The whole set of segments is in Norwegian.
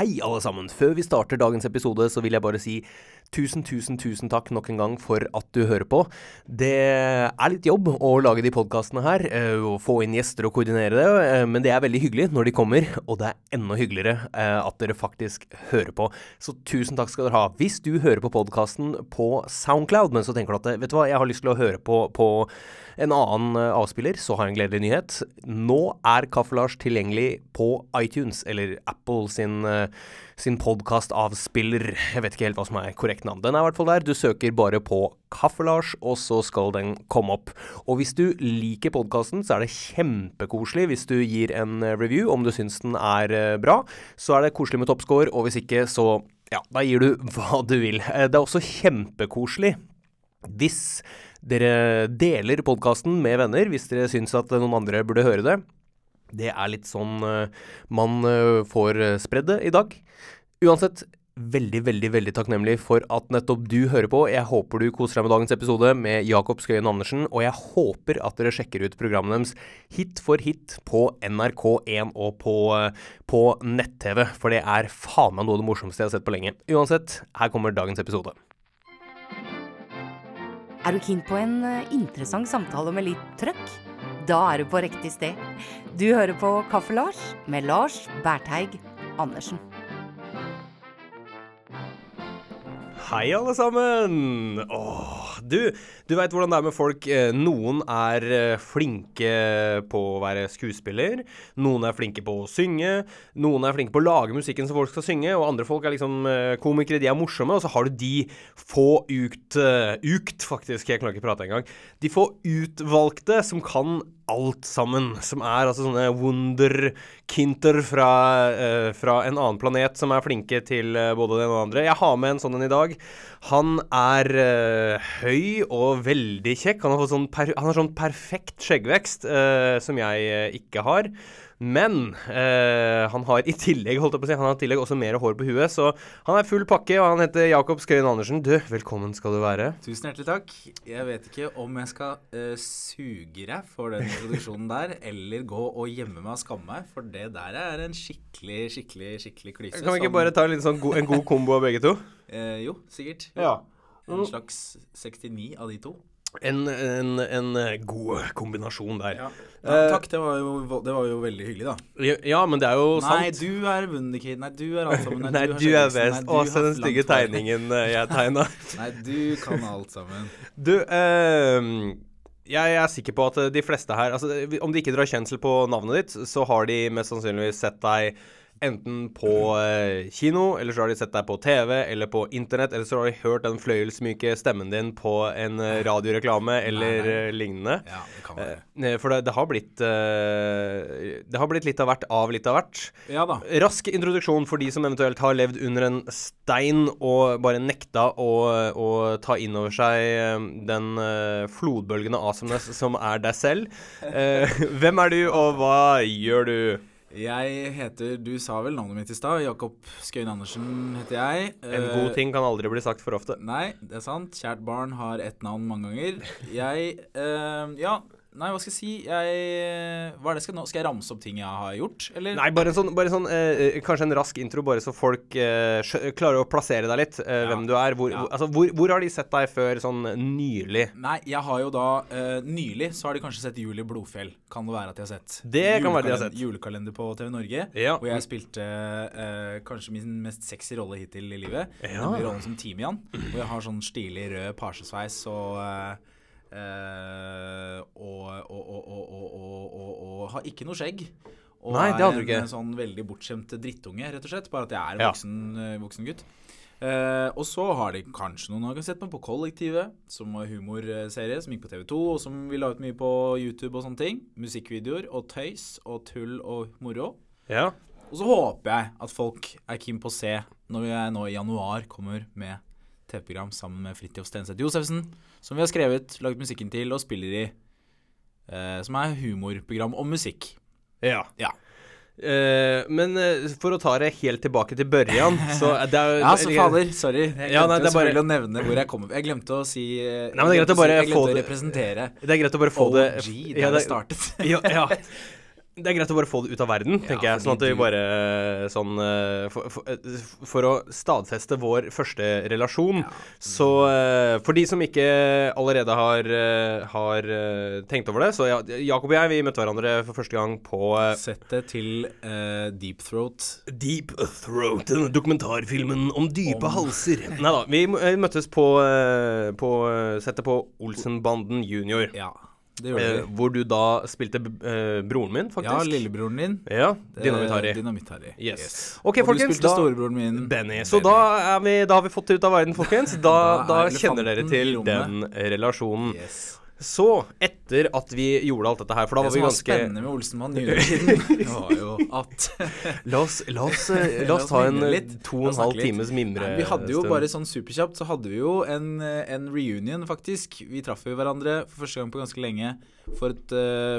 Hei, alle sammen. Før vi starter dagens episode, så vil jeg bare si tusen, tusen, tusen takk nok en gang for at du hører på. Det er litt jobb å lage de podkastene her, eh, og få inn gjester og koordinere det, eh, men det er veldig hyggelig når de kommer, og det er enda hyggeligere eh, at dere faktisk hører på. Så tusen takk skal dere ha. Hvis du hører på podkasten på Soundcloud, men så tenker du at vet du hva, jeg har lyst til å høre på, på en annen avspiller, så har jeg en gledelig nyhet. Nå er Kaffe-Lars tilgjengelig på iTunes, eller Apple sin sin podkastavspiller. Jeg vet ikke helt hva som er korrekt navn. Den er i hvert fall der. Du søker bare på Kaffe-Lars, og så skal den komme opp. Og hvis du liker podkasten, så er det kjempekoselig hvis du gir en review om du syns den er eh, bra. Så er det koselig med toppscore, og hvis ikke, så ja, da gir du hva du vil. Eh, det er også kjempekoselig hvis dere deler podkasten med venner, hvis dere syns at noen andre burde høre det. Det er litt sånn uh, man uh, får uh, spredd det i dag. Uansett, veldig, veldig veldig takknemlig for at nettopp du hører på. Jeg håper du koser deg med dagens episode med Jakob Skøyen Andersen, og jeg håper at dere sjekker ut programmet deres hit for hit på NRK1 og på, på nett-TV, for det er faen meg noe av det morsomste jeg har sett på lenge. Uansett, her kommer dagens episode. Er du keen på en interessant samtale med litt trøkk? Da er du på riktig sted. Du hører på Kaffe-Lars med Lars Bertheig Andersen. Hei, alle sammen! Åh, du, du veit hvordan det er med folk. Eh, noen er eh, flinke på å være skuespiller. Noen er flinke på å synge. Noen er flinke på å lage musikken som folk skal synge. Og andre folk er liksom eh, komikere. De er morsomme. Og så har du de få ukt Ukt, faktisk. Jeg klarer ikke prate engang. De få utvalgte som kan alt sammen. Som er altså sånne wunderkinter fra, uh, fra en annen planet som er flinke til uh, både det ene og det andre. Jeg har med en sånn en i dag. Han er uh, høy og veldig kjekk. Han har, sånn han har sånn perfekt skjeggvekst som jeg ikke har. Men eh, han har i tillegg holdt jeg på å si, han har i tillegg også mer hår på huet, så han er full pakke, og han heter Jakob Skøyen Andersen. Du, velkommen skal du være. Tusen hjertelig takk. Jeg vet ikke om jeg skal uh, suge deg for den introduksjonen der, eller gå og gjemme meg og skamme meg, for det der er en skikkelig, skikkelig, skikkelig klyse. Kan vi ikke bare ta en, sånn go en god kombo av begge to? Uh, jo, sikkert. Ja. En slags 69 av de to. En, en, en, god kombinasjon der. Ja. Ja, takk, det var, jo, det var, jo, veldig hyggelig, da. Ja, ja men det er jo Nei, sant. Du er Wunderkid. Nei, du er alt sammen. Nei, Nei du, er best. Å, se den stygge tegningen eh, jeg tegna. Nei, du kan alt sammen. Du, eh, jeg er sikker på at de fleste her altså, Om de ikke drar kjensel på navnet ditt, så har de mest sannsynligvis sett deg enten på eh, kino, eller så har de sett deg på TV eller på internett, eller så har de hørt den fløyelsmyke stemmen din på en eh, radioreklame eller nei, nei. Eh, lignende. Ja, det kan være. For det, det, har blitt Det har blitt litt av hvert av litt av hvert. Ja da. Rask introduksjon for de som eventuelt har levd under en stein og bare nekta å, å ta inn over seg den flodbølgende awesomeness som er deg selv. hvem er du, og hva gjør du? Jeg heter Du sa vel navnet mitt i stad. Jakob Skøyen Andersen heter jeg. En god ting kan aldri bli sagt for ofte. Nei, det er sant. Kjært barn har ett navn mange ganger. Jeg uh, Ja, Nei, hva skal jeg si? Jeg, hva er det skal, nå? skal jeg ramse opp ting jeg har gjort, eller? Nei, bare en sånn, bare sånn eh, eh Kanskje en rask intro, bare så folk eh, klarer å plassere deg litt. Eh, ja. Hvem du er. Hvor, ja. altså, hvor, hvor, har de sett deg før sånn nylig? Nei, jeg har jo da eh, Nylig så har de kanskje sett Julie Blodfjell. Kan det være at de har sett. Det kan være de har sett. Julekalender på TV Norge. Ja. Hvor jeg spilte eh, kanskje min mest sexy rolle hittil i livet. Ja. Nemlig rollen som Timian. Hvor jeg har sånn stilig rød pasjesveis og og, og, og, har ikke noe skjegg. Og Nei, det hadde du ikke. en sånn veldig bortskjemt drittunge, rett og slett. Bare at jeg er en voksen, ja. voksen, gutt. Uh, og så har de kanskje noen har sett meg på Kollektivet, som var humorserie som gikk på TV2, og som vi la ut mye på YouTube og sånne ting. Musikkvideoer og tøys og tull og moro. Ja. Og så håper jeg at folk er keen på å se når jeg nå i januar kommer med TV-program sammen med Fridtjof Stenseth Josefsen, som vi har skrevet, laget musikken til og spiller i. Uh, som er humorprogram om musikk. Ja. ja. Uh, men uh, for å ta det helt tilbake til børjan så det er, Ja, så fader. Sorry. Jeg glemte ja, nei, det bare... å nevne hvor jeg kommer Jeg glemte å si Nei, men det er greit å bare si, få det representere Det er greit å bare få OG, det der ja, det startet. ja, ja. det er greit å bare få det ut av verden, tenker jeg. Sånn at vi bare sånn eh, for, for, eh, for å stadfeste vår første relasjon, så eh, For de som ikke allerede har, eh, har eh, tenkt over det, så Jakob og jeg, vi møtte hverandre for første gang på Settet til uh, Deep Throat. Deep Throat, denne dokumentarfilmen om dype halser. Nei da, vi eh, møttes på, eh, på eh, settet på Olsenbanden junior. Ja, Eh, hvor du da spilte eh, broren min, faktisk. Ja, lillebroren din. Ja, Det- Dynamitt-Harry. Dynamitt yes. Yes. Okay, og folkens, du spilte da- storebroren min. Benny. Så da, er vi, da har vi fått det ut av verden, folkens. Da, Da da, er kjenner dere til den relasjonen. Yes. Så, etter at vi gjorde alt dette her, for da Det som var spennende med Olsenmann junior-tiden, var jo at La oss, la oss, eh, la oss ta en eh, to og en halv times mimre. Vi hadde jo bare sånn superkjapt, så hadde vi jo en, eh, en reunion, faktisk. Vi traff jo hverandre for første gang på ganske lenge for, et,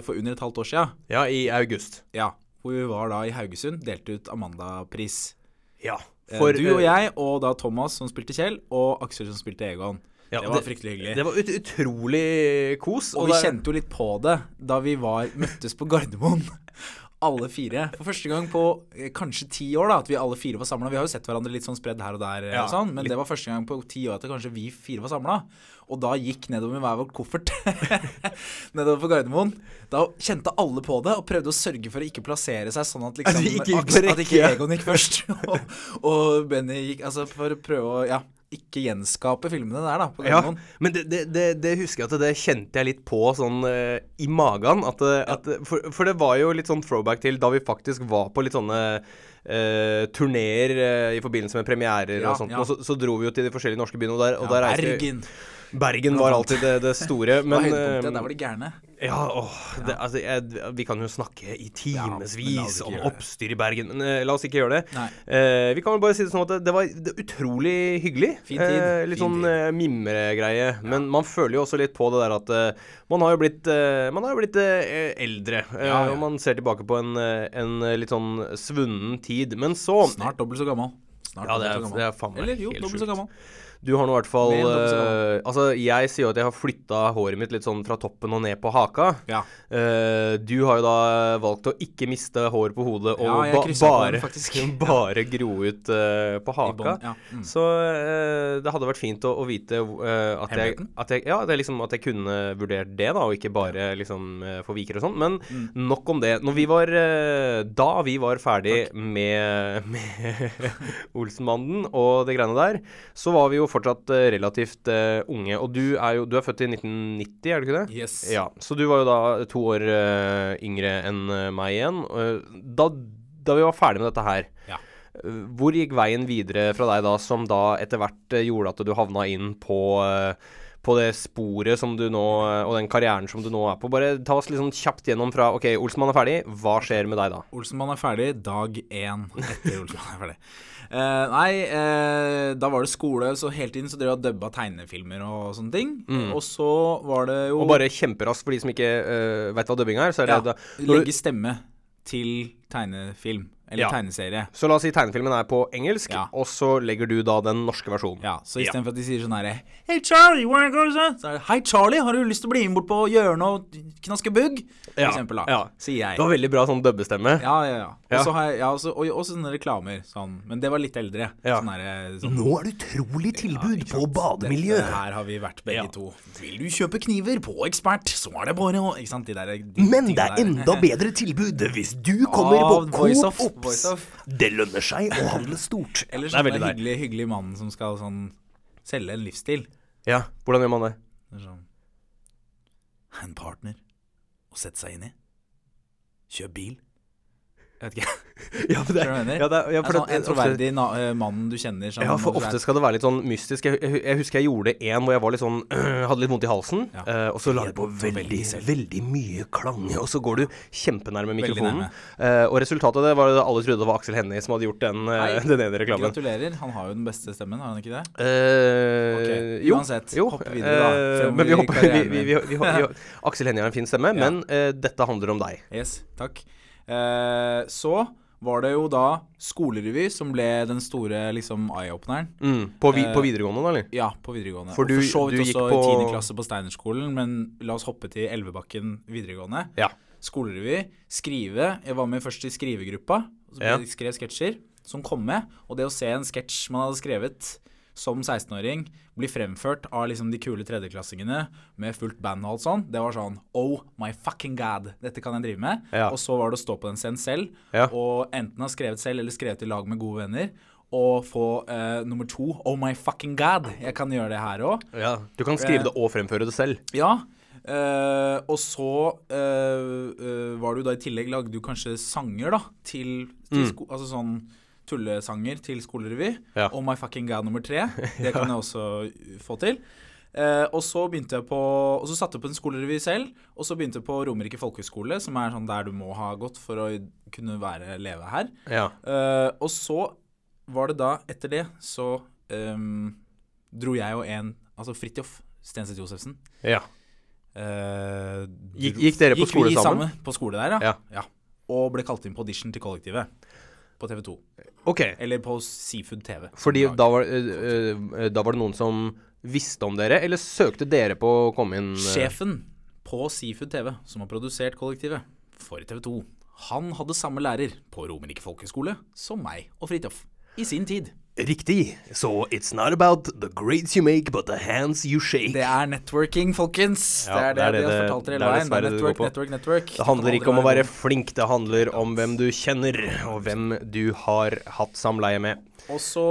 for under et halvt år sia. Ja, i august. Ja. Hvor vi var da i Haugesund, delte ut Amanda-pris. Ja. For, du og jeg, og da Thomas som spilte Kjell, og Aksel som spilte Egon. Ja, det var fryktelig hyggelig. Det var ut, utrolig kos. Og vi der... kjente jo litt på det da vi var, møttes på Gardermoen. Alle fire. For første gang på eh, kanskje ti år da at vi alle fire var samla. Vi har jo sett hverandre litt sånn spredd her og der, eh, Ja, og sånn, men det var første gang på ti år at kanskje vi fire var samla. Og da gikk nedover med hver vår koffert nedover på Gardermoen. Da kjente alle på det og prøvde å sørge for å ikke plassere seg sånn at liksom At ikke. Egon gikk først. og, og Benny gikk Altså for å prøve å ja, ikke gjenskape filmene der, da. På Ja, men det, det, det, husker jeg at det kjente jeg litt på sånn uh, i magen. At, det- at, for, for det var jo litt sånn throwback til da vi faktisk var på litt sånne uh, turneer uh, i forbindelse med premierer Ja, og sånt. ja. Og så, så dro vi jo til de forskjellige norske byene, og der, og der reiste vi Bergen. Var alltid det, det store. Men eh, Der var de gærne. ja, åh, Det, altså, jeg, vi kan jo snakke i timevis ja, om oppstyr i Bergen, men uh, la oss ikke gjøre det. Eh, vi kan vel bare si det sånn at det, det var det, utrolig hyggelig. Fin tid. Uh, litt Fin sånn uh, mimregreie. Ja. Men man føler jo også litt på det der at man har jo blitt, man har jo blitt eldre. Ja. Og man ser tilbake på en, en litt sånn svunnen tid. Men så Snart dobbelt så gammel. Snart Ja, det er- det er faen meg Eller jo, helt dobbelt så sjukt. gammel. Du har nå i hvert fall eh, Altså, jeg sier jo at jeg har flytta håret mitt litt sånn fra toppen og ned på haka. Ja. Uh, du har jo da valgt å ikke miste hår på hodet og Ja, ba bare, den, bare gro ut uh, på haka. bånn, ja. Mm. Så det hadde vært fint å, å vite at, jeg, at, jeg, ja, det liksom at jeg kunne vurdert det, da, og ikke bare liksom uh, få viker og sånn. Men Mm. nok om det. Når vi var Da vi var ferdig med, med Olsenbanden og det greiene der, så var vi jo fortsatt eh, relativt uh, unge. Og du er jo Du er født i 1990, er du ikke det? Yes. Ja, så du var jo da to år uh, yngre enn eh, meg igjen. Eh, Da, da vi var ferdig med dette her, Ja. eh, hvor gikk veien videre fra deg da, som da etter hvert eh, gjorde at du havna inn på eh, på det sporet som du nå eh, Og den karrieren som du nå er på. Bare ta oss litt sånn kjapt gjennom fra OK, Olsenmann er ferdig. Hva skjer med deg da? Olsenmann er ferdig dag én etter Olsenmann er ferdig. Uh, nei, uh, da var det skole, så hele tiden så drev jeg og dubba tegnefilmer og sånne ting. Og så var det jo Mm. Og bare kjemperaskt for de som ikke uh, veit hva dubbing er, så er det ja, da legge stemme til tegnefilm. Eller Ja. tegneserie. Så la oss si tegnefilmen er på engelsk, Ja. og så legger du da den norske versjonen. Ja, så Ja. For at de sier sånn herre Hei, Charlie, wanna go to the-" Så er det Hei, Charlie, har du lyst til å bli med bort på hjørnet og knaske bugg? For Ja, eksempel, da. ja. Sier jeg. Det var veldig bra sånn dubbestemme. Ja, ja, ja. Og så har jeg ja, også, og også sånne reklamer. Sånn. Men det var litt eldre. Ja. Sånn der, sånn, Nå er det utrolig tilbud på bademiljø. Dette her har vi vært begge Ja. to. Vil du kjøpe kniver på Ekspert, så er det bare å Ikke sant, de der de Men det er der. enda bedre tilbud hvis du kommer på Coop of- Voice of. Det lønner seg å handle stort. Eller er sånn den hyggelig, hyggelig mannen som skal sånn selge en livsstil. Ja, hvordan gjør man det? Det er sånn En partner å sette seg inn i. Kjøp bil. Jeg vet ikke. Ja, for det, ja, det, er- ja, En sånn, en troverdig eh, mann du kjenner. Som Ja, for er- ofte skal det være litt sånn mystisk. Jeg, jeg, jeg husker jeg gjorde en hvor jeg var litt sånn Hadde litt vondt i halsen, Ja. Øh, og så la du på veldig, veldig mye klang, og så går du kjempenærme mikrofonen. Eh, og resultatet av det var at alle trodde det var Aksel Hennie som hadde gjort den, Nei. den ene reklamen. Gratulerer. Han har jo den beste stemmen, har han ikke det? Uh, Ok, jo, uansett, jo, hopp videre da, fremover men vi hopper, vi, karrieren vi, vi, vi, vi, Aksel Hennie har en fin stemme, men uh, dette handler om deg. Yes, takk. Eh, så var det jo da skolerevy som ble den store liksom eye-openeren. Mm, på, vi, Eh, på videregående, da, eller? Ja, på videregående. For og for så du vidt gikk også på- i 10. klasse på Steinerskolen, men la oss hoppe til Elvebakken videregående. Ja. skolerevy, skrive. Jeg var med først i skrivegruppa, og så Ja. skrev sketsjer som kom med. Og det å se en sketsj man hadde skrevet som 16-åring, bli fremført av liksom de kule tredjeklassingene med fullt band og alt sånn, det var sånn Oh my fucking god, dette kan jeg drive med. Ja. Og så var det å stå på den scenen selv, Ja. og enten ha skrevet selv eller skrevet i lag med gode venner. Og få uh, nummer to Oh my fucking god, jeg kan gjøre det her òg. Ja. Du kan skrive det og fremføre det selv. Ja. Uh, og så uh, var du da i tillegg Lagde du kanskje sanger, da, til, til sko Altså sånn tullesanger til skolerevy. Ja. Oh my fucking god nummer tre. Det kan jeg også få til. Eh, og så begynte jeg på Og så satte jeg på en skolerevy selv. Og så begynte jeg på Romerike folkehøgskole, som er sånn der du må ha gått for å kunne være leve her. Ja. Eh, og så var det da, etter det, så ehm, dro jeg og en Altså Fridtjof Stenseth Josefsen. ja. eh, Gikk- gikk dere på skole sammen? Gikk vi sammen? På skole der, Ja. ja. Og ble kalt inn på audition til Kollektivet. På TV 2. Okay. Eller på Seafood TV. Fordi da var, øh, øh, da var det noen som visste om dere, eller søkte dere på å komme inn? Sjefen på Seafood TV, som har produsert Kollektivet for TV 2, han hadde samme lærer på Romerike folkehøgskole som meg og Fridtjof. I sin tid. Riktig. Så it's not about the grades you make, but the hands you shake. Det er networking, folkens. Ja, det er det, de har fortalt dere er hele veien. Det det det network, network, network. Det handler ikke om å være flink, det handler om hvem du kjenner, og hvem du har hatt samleie med. Og så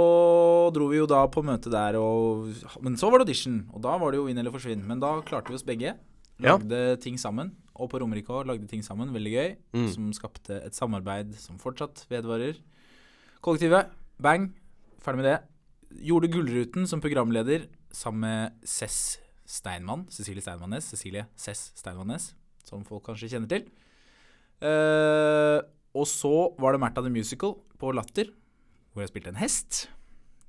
dro vi jo da på møte der, og Men så var det audition, og da var det jo vinn eller forsvinn. Men da klarte vi oss begge. Ja. Lagde ting sammen. Og på Romerike òg lagde ting sammen. Veldig gøy. Mm. Som skapte et samarbeid som fortsatt vedvarer. Kollektivet, bang. Ferdig med det. Gjorde Gullruten som programleder sammen med Cess Steinmann. Cecilie Steinmann-Næss. Cecilie Cess Steinmann-Næss, som folk kanskje kjenner til. Uh, og så var det Märtha the Musical på Latter, hvor jeg spilte en hest.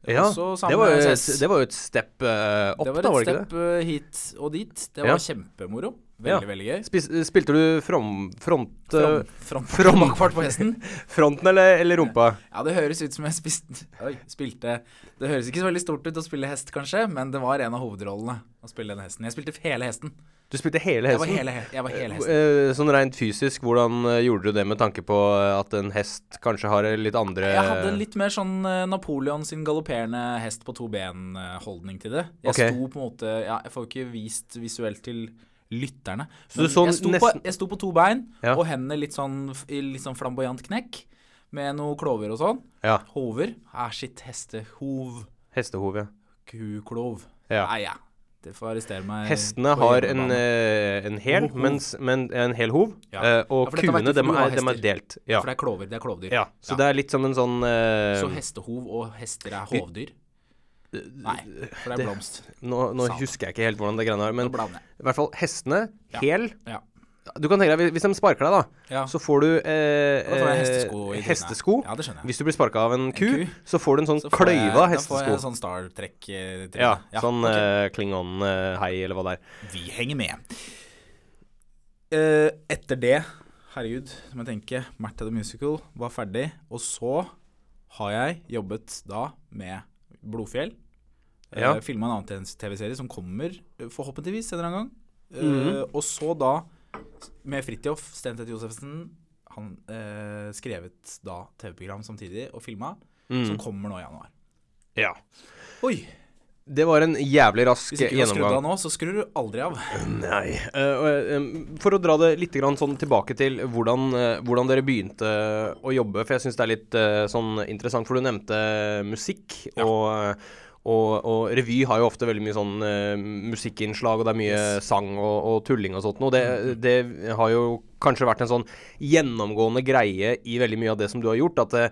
Ja, det var, jo det var jo et step uh, opp, Det var da, et stepp det step eh, hit og dit. Det Ja. var kjempemoro. Veldig, Ja. veldig gøy. Spis, spilte du from, front, øh, front, fram, From- bakfart på hesten. fronten eller, eller rumpa? Ja, det høres ut som jeg spist, Oi, spilte Det høres ikke så veldig stort ut å spille hest, kanskje, men det var en av hovedrollene å spille den hesten. Jeg spilte hele hesten. Du spilte hele Jeg var hesten? hele, jeg var hele hesten. Eh, Sånn rent fysisk, hvordan eh, gjorde du det med tanke på eh, at en hest kanskje har litt andre Jeg hadde litt mer sånn eh, Napoleon sin galopperende hest på to ben-holdning til det. Jeg okay. sto på en måte Ja, jeg får ikke vist visuelt til lytterne. Men så jeg, sto på, jeg sto på to bein, Ja. og hendene litt sånn litt sånn flamboyant knekk. Med noe klover og sånn. Ja. Hover. Er sitt Hestehov. Hestehov, ja. Kuklov. ja. Nei, ja. Det får arrestere meg. Hestene har en, eh, en hel, mens, men en hel hov, Ja. Uh, og Ja, kuene de er, de er delt. Ja. For det er klover. Det er klovdyr. ja. Så det er litt som en sånn uh, Så hestehov og hester er hovdyr? Nei, for det er det- blomst. Nå, nå husker jeg ikke helt hvordan det greiene er, men i hvert fall hestene, hel Ja. Du kan tenke deg, hvis de sparker deg, da, Ja. så får du eh, Da får jeg eh, hestesko i hestesko. Ja, det skjønner jeg. Hvis du blir sparka av en ku, ku, så får du en sånn Så kløyva kløyva Da får jeg en sånn Star Trek ja, Ja, sånn okay. eh, Klingon-hei, eller hva det er. Vi henger med. Eh, etter det, herregud, som jeg tenker, Martha the Musical var ferdig. Og så har jeg jobbet da med Blodfjell. Ja. Uh, Filma en annen TV-serie som kommer eh, forhåpentligvis en eller annen gang. Eh, Mhm. Og så da, med Fridtjof Stenseth Josefsen, han eh, skrevet da TV-program samtidig og filma, som Mm. kommer nå i januar. Ja. Oi! Det var en jævlig rask gjennomgang. Hvis ikke du har skrudd av nå, så skrur du aldri av. Nei. Eh, eh, for å dra det litt grann sånn tilbake til hvordan, eh, hvordan dere begynte å jobbe, for jeg syns det er litt sånn interessant, for du nevnte musikk. Ja. Og, og, og revy har jo ofte veldig mye sånn uh, musikkinnslag, og det er mye Yes. sang og, og tulling og sånt. Og det, det har jo kanskje vært en sånn gjennomgående greie i veldig mye av det som du har gjort. At det,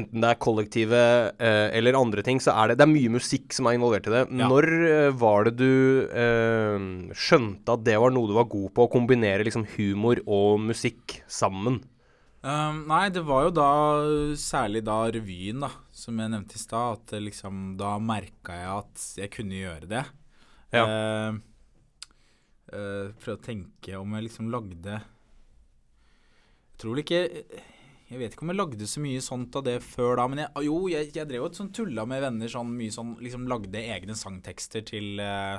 enten det er kollektive uh, eller andre ting, så er det, det er mye musikk som er involvert i det. Ja. Når uh, var det du eh, skjønte at det var noe du var god på, å kombinere liksom humor og musikk sammen? Um, nei, det var jo da særlig da revyen, da, som jeg nevnte i stad, at liksom Da merka jeg at jeg kunne gjøre det. Ja. Uh, uh, Prøve å tenke om jeg liksom lagde Jeg tror vel ikke Jeg vet ikke om jeg lagde så mye sånt av det før da, men jeg, jo, jeg, jeg drev jo et sånt tulla med venner sånn mye sånn Liksom lagde egne sangtekster til, uh,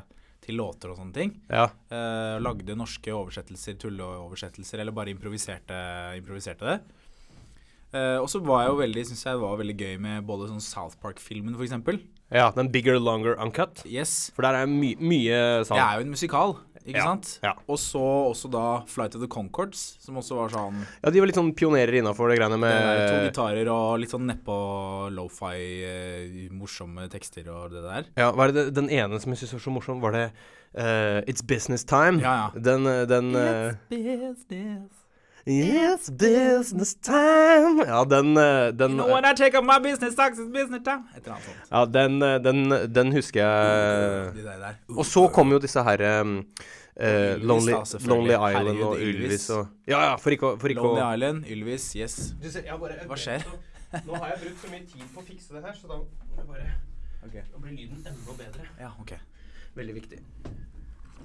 til låter og sånne ting. Ja. Eh, lagde norske oversettelser, tulleoversettelser, eller bare improviserte, improviserte det. Eh, og så var jeg jo veldig, synes jeg var veldig gøy med både sånn South Park-filmen, eksempel. ja. Den Bigger, Longer, Uncut. Yes. For der er my mye sang. Det er jo en musikal, ikke Ja, sant? ja. Og så også da Flight of the Concords, som også var sånn Ja, de var litt sånn pionerer innafor det greiene det der, To gitarer og litt sånn nedpå lofi, eh, morsomme tekster og det der. Ja, var det den ene som jeg syns var så morsom, var det uh, It's Business Time? Ja, ja. Den, den It's uh, business. It's business time Ja, den, eh, den You know when I take up my business tax, it's business time. Et eller annet sånt. Ja, den, eh, den, den husker jeg De der der. Og så kom jo disse her um, Lonely, Ylvis, Lonely, da. Lonely Island Herregud, og Ylvis. Ylvis og Ja, ja, for ikke å, for ikke å Lonely Island, Ylvis, yes. Hva skjer? Nå har jeg brukt så mye tid på å fikse det her, så da bare okay. Da blir lyden enda bedre. Ja, ok. Veldig viktig.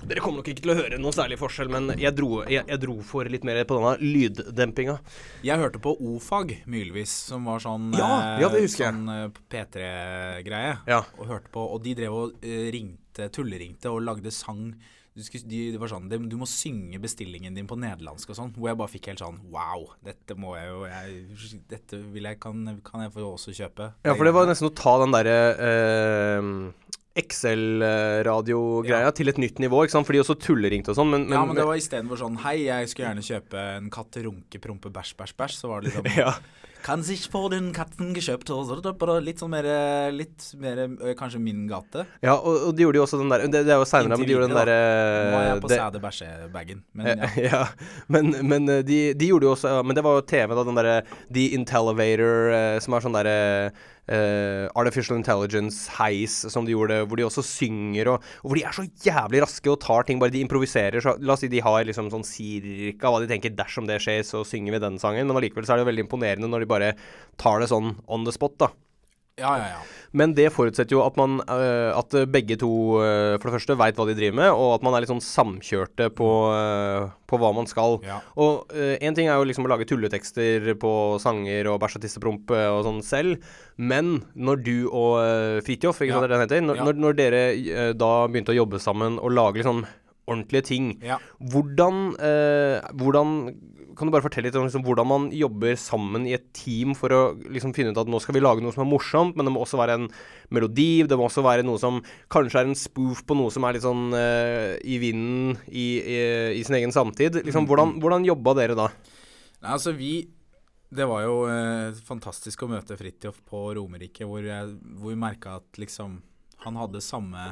Dere kommer nok ikke til å høre noe særlig forskjell, men jeg dro, jeg, jeg dro for litt mer på denne lyddempinga. Jeg hørte på O-fag Mylvis, som var sånn, Ja, eh, ja, jeg. sånn eh, P3-greie. Ja. Og hørte på, og de drev og eh, ringte, tulleringte og lagde sang. Du, skulle, de, det var sånn, de, du må synge bestillingen din på nederlandsk og sånn. Hvor jeg bare fikk helt sånn Wow, dette må jeg jo jeg, Dette vil jeg, kan, kan jeg få også kjøpe. Ja, for det var nesten å ta den derre eh, Excel-radiogreia til et nytt nivå, ikke sant? For de også tulleringte og sånn, men, Ja, men det var istedenfor sånn Hei, jeg skulle gjerne kjøpe en katt runke, prompe, bæsj, bæsj, bæsj. Så var det liksom ja. Kan sich få den katten gekjøpt Litt sånn mer Litt mer kanskje min gate. ja, og, og de gjorde jo også den der Det, det er jo seinere, men de gjorde den derre Nå er jeg på sæde bæsje-bagen. Men ja. ja, men, men eh, de, de gjorde jo også ja, Men det var jo TV, da, den derre The Intellivator, eh, som er sånn derre eh, Artificial Intelligence heis som de gjorde, hvor de også synger og, og hvor de er så jævlig raske og tar ting Bare de improviserer. Så, la oss si de har liksom sånn cirka hva de tenker dersom det skjer, så synger vi den sangen. Men allikevel så er det veldig imponerende når de bare tar det sånn on the spot, da. Ja, ja, ja. Men det forutsetter jo at man uh, At begge to uh, for det første veit hva de driver med, og at man er litt sånn samkjørte på, uh, på hva man skal. Ja. Og én ting er jo liksom å lage tulletekster på sanger og bæsj og tissepromp og sånn selv, men når du og uh, Fridtjof, ikke Ja. sant det den heter, når, Ja. når, når dere da begynte å jobbe sammen og lage liksom ordentlige ting, hvordan, hvordan kan du bare fortelle litt om liksom, hvordan man jobber sammen i et team for å liksom, finne ut at nå skal vi lage noe som er morsomt, men det må også være en melodi, det må også være noe som kanskje er en spoof på noe som er litt sånn uh, i vinden i, i, i sin egen samtid. Liksom, hvordan, hvordan jobba dere da? Nei, altså vi Det var jo eh, fantastisk å møte Fridtjof på Romerike, hvor, jeg, hvor vi merka at liksom han hadde samme,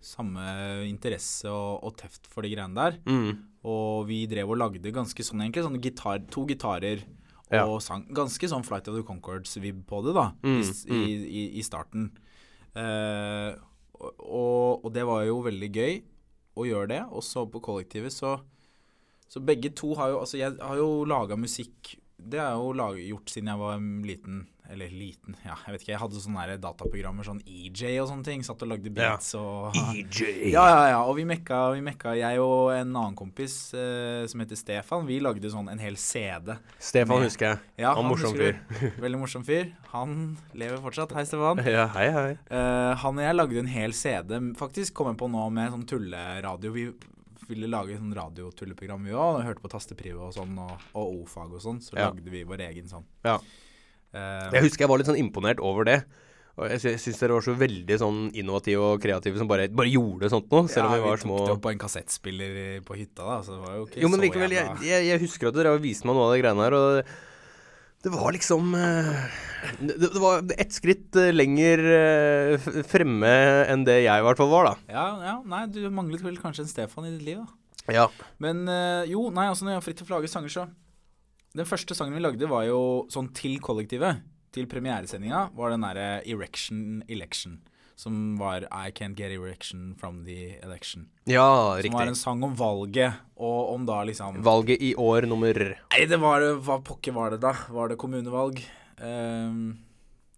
samme interesse og, og teft for de greiene der. Mm. Og vi drev og lagde ganske sånn egentlig sånn gitar, to gitarer og Ja. sang. Ganske sånn Flight of the Concords-vib på det, da, Mm, i, i, i, i starten. Uh, og, og det var jo veldig gøy å gjøre det. Og så på kollektivet så Så begge to har jo Altså, jeg har jo laga musikk Det har jeg jo lag, gjort siden jeg var liten. Eller liten, ja, jeg vet ikke. Jeg hadde sånne dataprogrammer, sånn EJ og sånne ting. Satt og lagde beats og EJ. ja, ja, ja. Og vi mekka, vi mekka jeg og en annen kompis eh, som heter Stefan, vi lagde sånn en hel CD. Stefan Med- husker jeg. Ja, Han morsom fyr. Veldig morsom fyr. Han lever fortsatt. Hei, Stefan. Ja, hei, hei. Eh, han og jeg lagde en hel CD. Faktisk kom jeg på nå med sånn tulleradio. Vi ville lage sånn radiotulleprogram, vi òg. Hørte på Tasteprive og sånn, og, og O-fag og sånn. Så Ja. lagde vi vår egen sånn. Ja. Uh, Jeg husker jeg var litt sånn imponert over det. Og jeg, sy syns dere var så veldig sånn innovative og kreative som bare, bare gjorde sånt noe, selv om vi var små. Ja, vi tok det opp på en kassettspiller på hytta, da. Så det var jo ikke Jo, men så likevel, jeg, jeg, jeg husker at dere viste meg noe av de greiene her, og det var liksom eh, Det, var ett skritt eh, lenger eh, fremme enn det jeg i hvert fall var, da. Ja, ja, nei, du manglet vel kanskje en Stefan i ditt liv, da. Ja. Men jo, nei, altså når jeg har fritt til å lage sanger, så Den første sangen vi lagde, var jo sånn til kollektivet. Til premieresendinga var den derre Erection Election. Som var I Can't Get Erection From The Election. Ja, Som var en sang om valget, og om da liksom Valget i år nummer Nei, det var det Hva pokker var det, da? Var det kommunevalg? Um,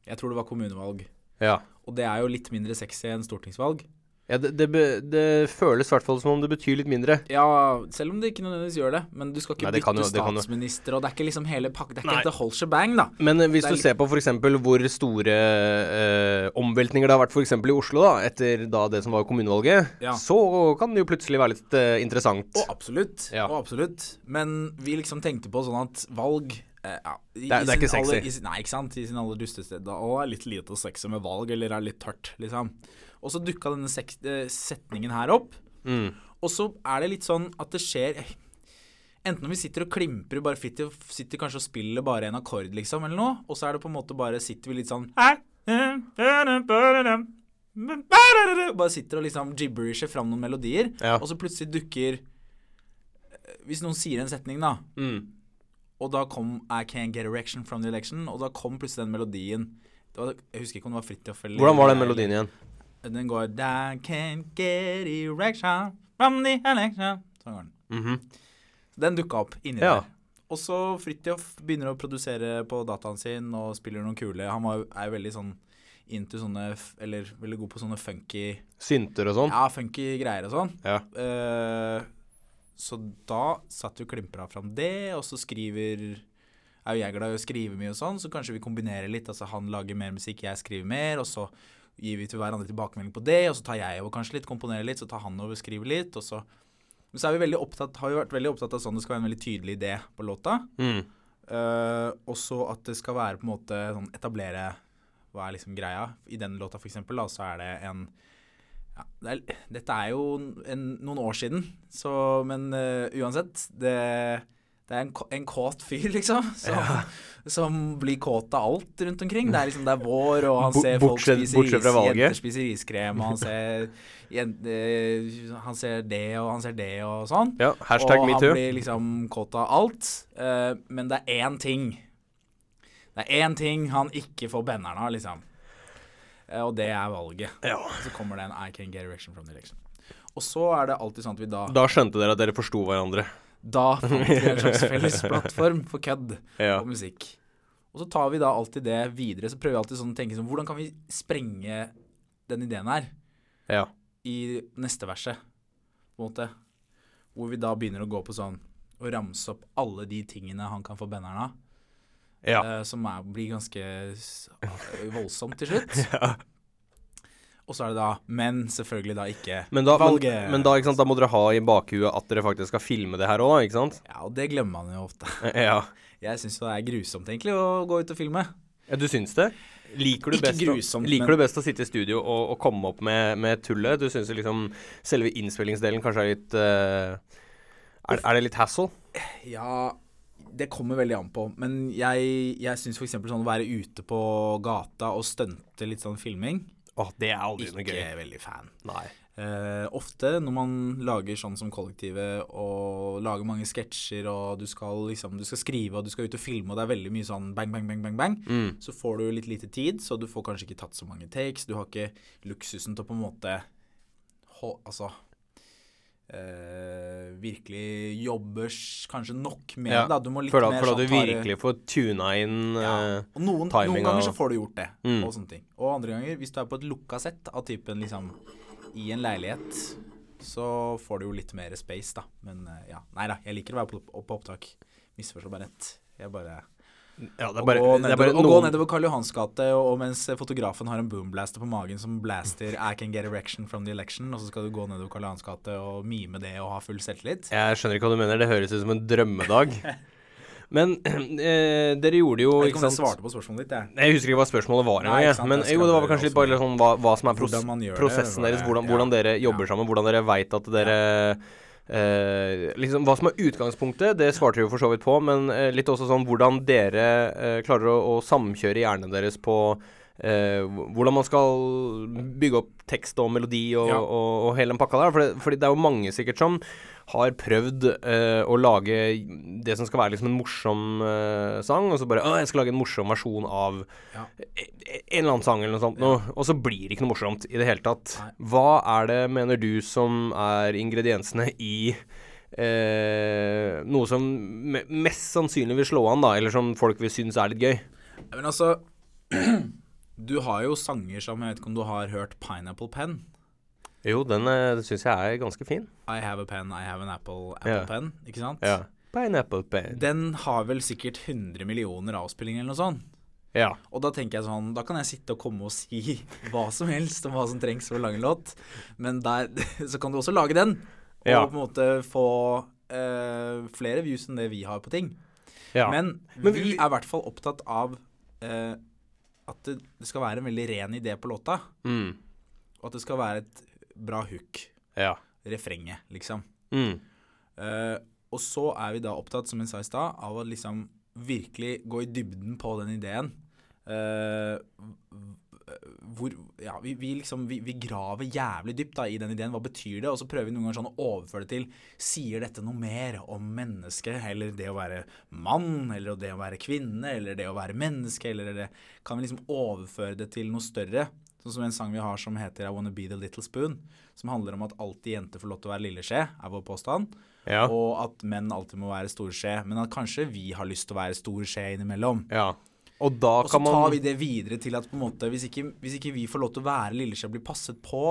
jeg tror det var kommunevalg. Ja. Og det er jo litt mindre sexy enn stortingsvalg. Ja, det, det, det føles i hvert fall som om det betyr litt mindre. Ja, selv om det ikke nødvendigvis gjør det. Men du skal ikke Nei, bytte jo- statsminister, og det er ikke liksom hele pakka. Det er ikke Nei. whole shebang, da. Men eh, hvis du ser på f.eks. hvor store eh, omveltninger det har vært f.eks. i Oslo, da, etter da det som var kommunevalget, Ja. så kan det jo plutselig være litt eh, interessant. Å, absolutt. Ja. Å, absolutt. Men vi liksom tenkte på sånn at valg ja, i, Det er- det er ikke sexy. aller- i nei, ikke sant. I sin aller dusteste det er litt lite sexy med valg, eller er litt tørt, liksom. Og så dukka denne eh, setningen her opp. Mm. Og så er det litt sånn at det skjer Enten om vi sitter og klimprer, bare sitter, sitter kanskje og spiller bare en akkord, liksom, eller noe, og så er det på en måte bare Sitter vi litt sånn Bare sitter og liksom gibberisher fram noen melodier, Ja. og så plutselig dukker eh, Hvis noen sier en setning, da, Mm. og da kom I Can't Get Erection from the Election, og da kom plutselig den melodien var, Jeg husker ikke om det var Fridtjof eller Hvordan var den melodien igjen? Den går I can't get erection from the election Sånn går den. Mhm. Den dukka opp inni Ja. der. Og så Fridtjof begynner å produsere på dataen sin og spiller noen kule Han var, er jo veldig sånn into sånne Eller veldig god på sånne funky Synter og sånn? Ja, funky greier og sånn. Ja. Uh, så da satt jo Klimpra fram det, og så skriver er jo jeg glad i å skrive mye og sånn, så kanskje vi kombinerer litt. Altså han lager mer musikk, jeg skriver mer, og så gir vi til hverandre tilbakemelding på det, og så tar jeg over kanskje litt, komponerer litt, så tar han over og skriver litt, og så Men så vi veldig opptatt, har vi vært veldig opptatt av sånn det skal være en veldig tydelig idé på låta. Mm. Uh, og så at det skal være på en måte sånn etablere Hva er liksom greia? I den låta for eksempel, da, så er det en ja, det er, Dette er jo en, noen år siden, så Men uh, uansett, det, det er en, en kåt fyr, liksom, som, som blir kåt av alt rundt omkring. Det er liksom, det er vår, og han ser folk spise ris, jenter spiser iskrem, og han ser, eh, han ser det, og han ser det, og sånn. ja. Hashtag Og metoo. han blir liksom kåt av alt. Uh, men det er én ting. Det er én ting han ikke får benneren av, liksom. Uh, og det er valget. Ja. Så kommer det en I can get erection from the election. Og så er det alltid sånn at vi da Da skjønte dere at dere forsto hverandre. Da fant vi en slags felles plattform for kødd Ja. og musikk. Og så tar vi da alltid det videre. Så prøver vi alltid sånn å tenke sånn Hvordan kan vi sprenge den ideen her Ja. i neste verset, på en måte? Hvor vi da begynner å gå på sånn Å ramse opp alle de tingene han kan få benneren av. Ja. Uh, som er, blir ganske voldsomt til slutt. Ja. Og så er det da Men selvfølgelig da ikke Men da, valget. men da, ikke sant, da må dere ha i bakhuet at dere faktisk skal filme det her òg, ikke sant? Ja, og det glemmer man jo ofte. Ja. Jeg syns det er grusomt egentlig å gå ut og filme. ja du syns det? Liker du, Ikke best, grusomt, å, liker men- du best å sitte i studio og, og komme opp med, med tullet? Du syns liksom selve innspillingsdelen kanskje er litt uh, er, er det litt hassle? Ja, det kommer veldig an på. Men jeg, jeg syns f.eks. sånn å være ute på gata og stunte litt sånn filming Åh, det er aldri noe gøy. Ikke veldig fan. Nei. Eh, ofte når man lager sånn som kollektivet og lager mange sketsjer og du skal liksom Du skal skrive og du skal ut og filme og det er veldig mye sånn bang, bang, bang, bang, bang, Mm. så får du litt lite tid, så du får kanskje ikke tatt så mange takes. Du har ikke luksusen til å på en måte hå- Altså eh, virkelig jobber kanskje nok med Ja, det. da. Du må litt For at, mer for du sånn det- virkelig får tuna inn ja. eh, Og noen, noen ganger så får du gjort det, Mm. og sånne ting. Og andre ganger, hvis du er på et lukka sett av typen liksom i en leilighet, så får du jo litt mer space, da. Men eh, ja. Nei da, jeg liker å være på, på opptak. Misforstå bare rett. Jeg bare Ja, det Å er bare, gå, det er bare noen... å gå nedover Karl Johans gate, og, og mens fotografen har en boomblaster på magen som blaster 'I can get erection from the election', og så skal du gå nedover Karl Johans gate og mime det og ha full selvtillit. Jeg skjønner ikke hva du mener. Det høres ut som en drømmedag. Men eh, dere gjorde jo Jeg vet ikke om jeg svarte på spørsmålet ditt, jeg. Jeg husker ikke hva spørsmålet var Nei, jeg. Men jo, det var vel kanskje litt bare sånn hva, hva som er pros Hvordan man det, prosessen deres, hvordan, ja. hvordan dere jobber Ja. sammen, hvordan dere veit at dere eh, liksom Hva som er utgangspunktet, det svarte vi jo for så vidt på, men eh, litt også sånn hvordan dere eh, klarer å, å samkjøre hjernen deres på eh, hvordan man skal bygge opp tekst og melodi og, Ja. og, og hele den pakka der. For det, fordi det er jo mange sikkert som har prøvd uh, å lage det som skal være liksom en morsom uh, sang, og så bare Å, jeg skal lage en morsom versjon av Ja. e- e- en eller annen sang eller noe sånt noe, og så blir det ikke noe morsomt i det hele tatt. Nei. Hva er det, mener du, som er ingrediensene i uh, noe som mest sannsynlig vil slå an, da, eller som folk vil synes er litt gøy? Men altså Du har jo sanger som Jeg vet ikke om du har hørt Pineapple Pen? Jo, den uh, syns jeg er ganske fin. I have a pen, I have an apple, apple yeah. pen. Ikke sant? Ja. Pineapple pen. Den har vel sikkert 100 millioner avspillinger eller noe sånt. Ja. Og da tenker jeg sånn Da kan jeg sitte og komme og si hva som helst om hva som trengs for å lage en låt. Men der så kan du også lage den, og Ja. på en måte få uh, flere views enn det vi har på ting. ja. Men, Men vi vi- er i hvert fall opptatt av uh, at det, det skal være en veldig ren idé på låta. mm. Og at det skal være et bra hook. Ja. Refrenget, liksom. Mm. Uh, og så er vi da opptatt, som jeg sa i stad, av å liksom virkelig gå i dybden på den ideen. Uh, hvor Ja, vi, vi liksom vi, vi graver jævlig dypt da i den ideen. Hva betyr det? Og så prøver vi noen ganger sånn å overføre det til Sier dette noe mer om mennesket, eller det å være mann, eller det å være kvinne, eller det å være menneske, eller det Kan vi liksom overføre det til noe større? Sånn som en sang vi har som heter I Wanna Be The Little Spoon, som handler om at alltid jenter får lov til å være lille skje, er vår påstand. Ja. Og at menn alltid må være store skje. Men at kanskje vi har lyst til å være stor skje innimellom. ja. Og da Og så kan man tar vi det videre til at på en måte, hvis ikke, hvis ikke vi får lov til å være lilleskje og bli passet på,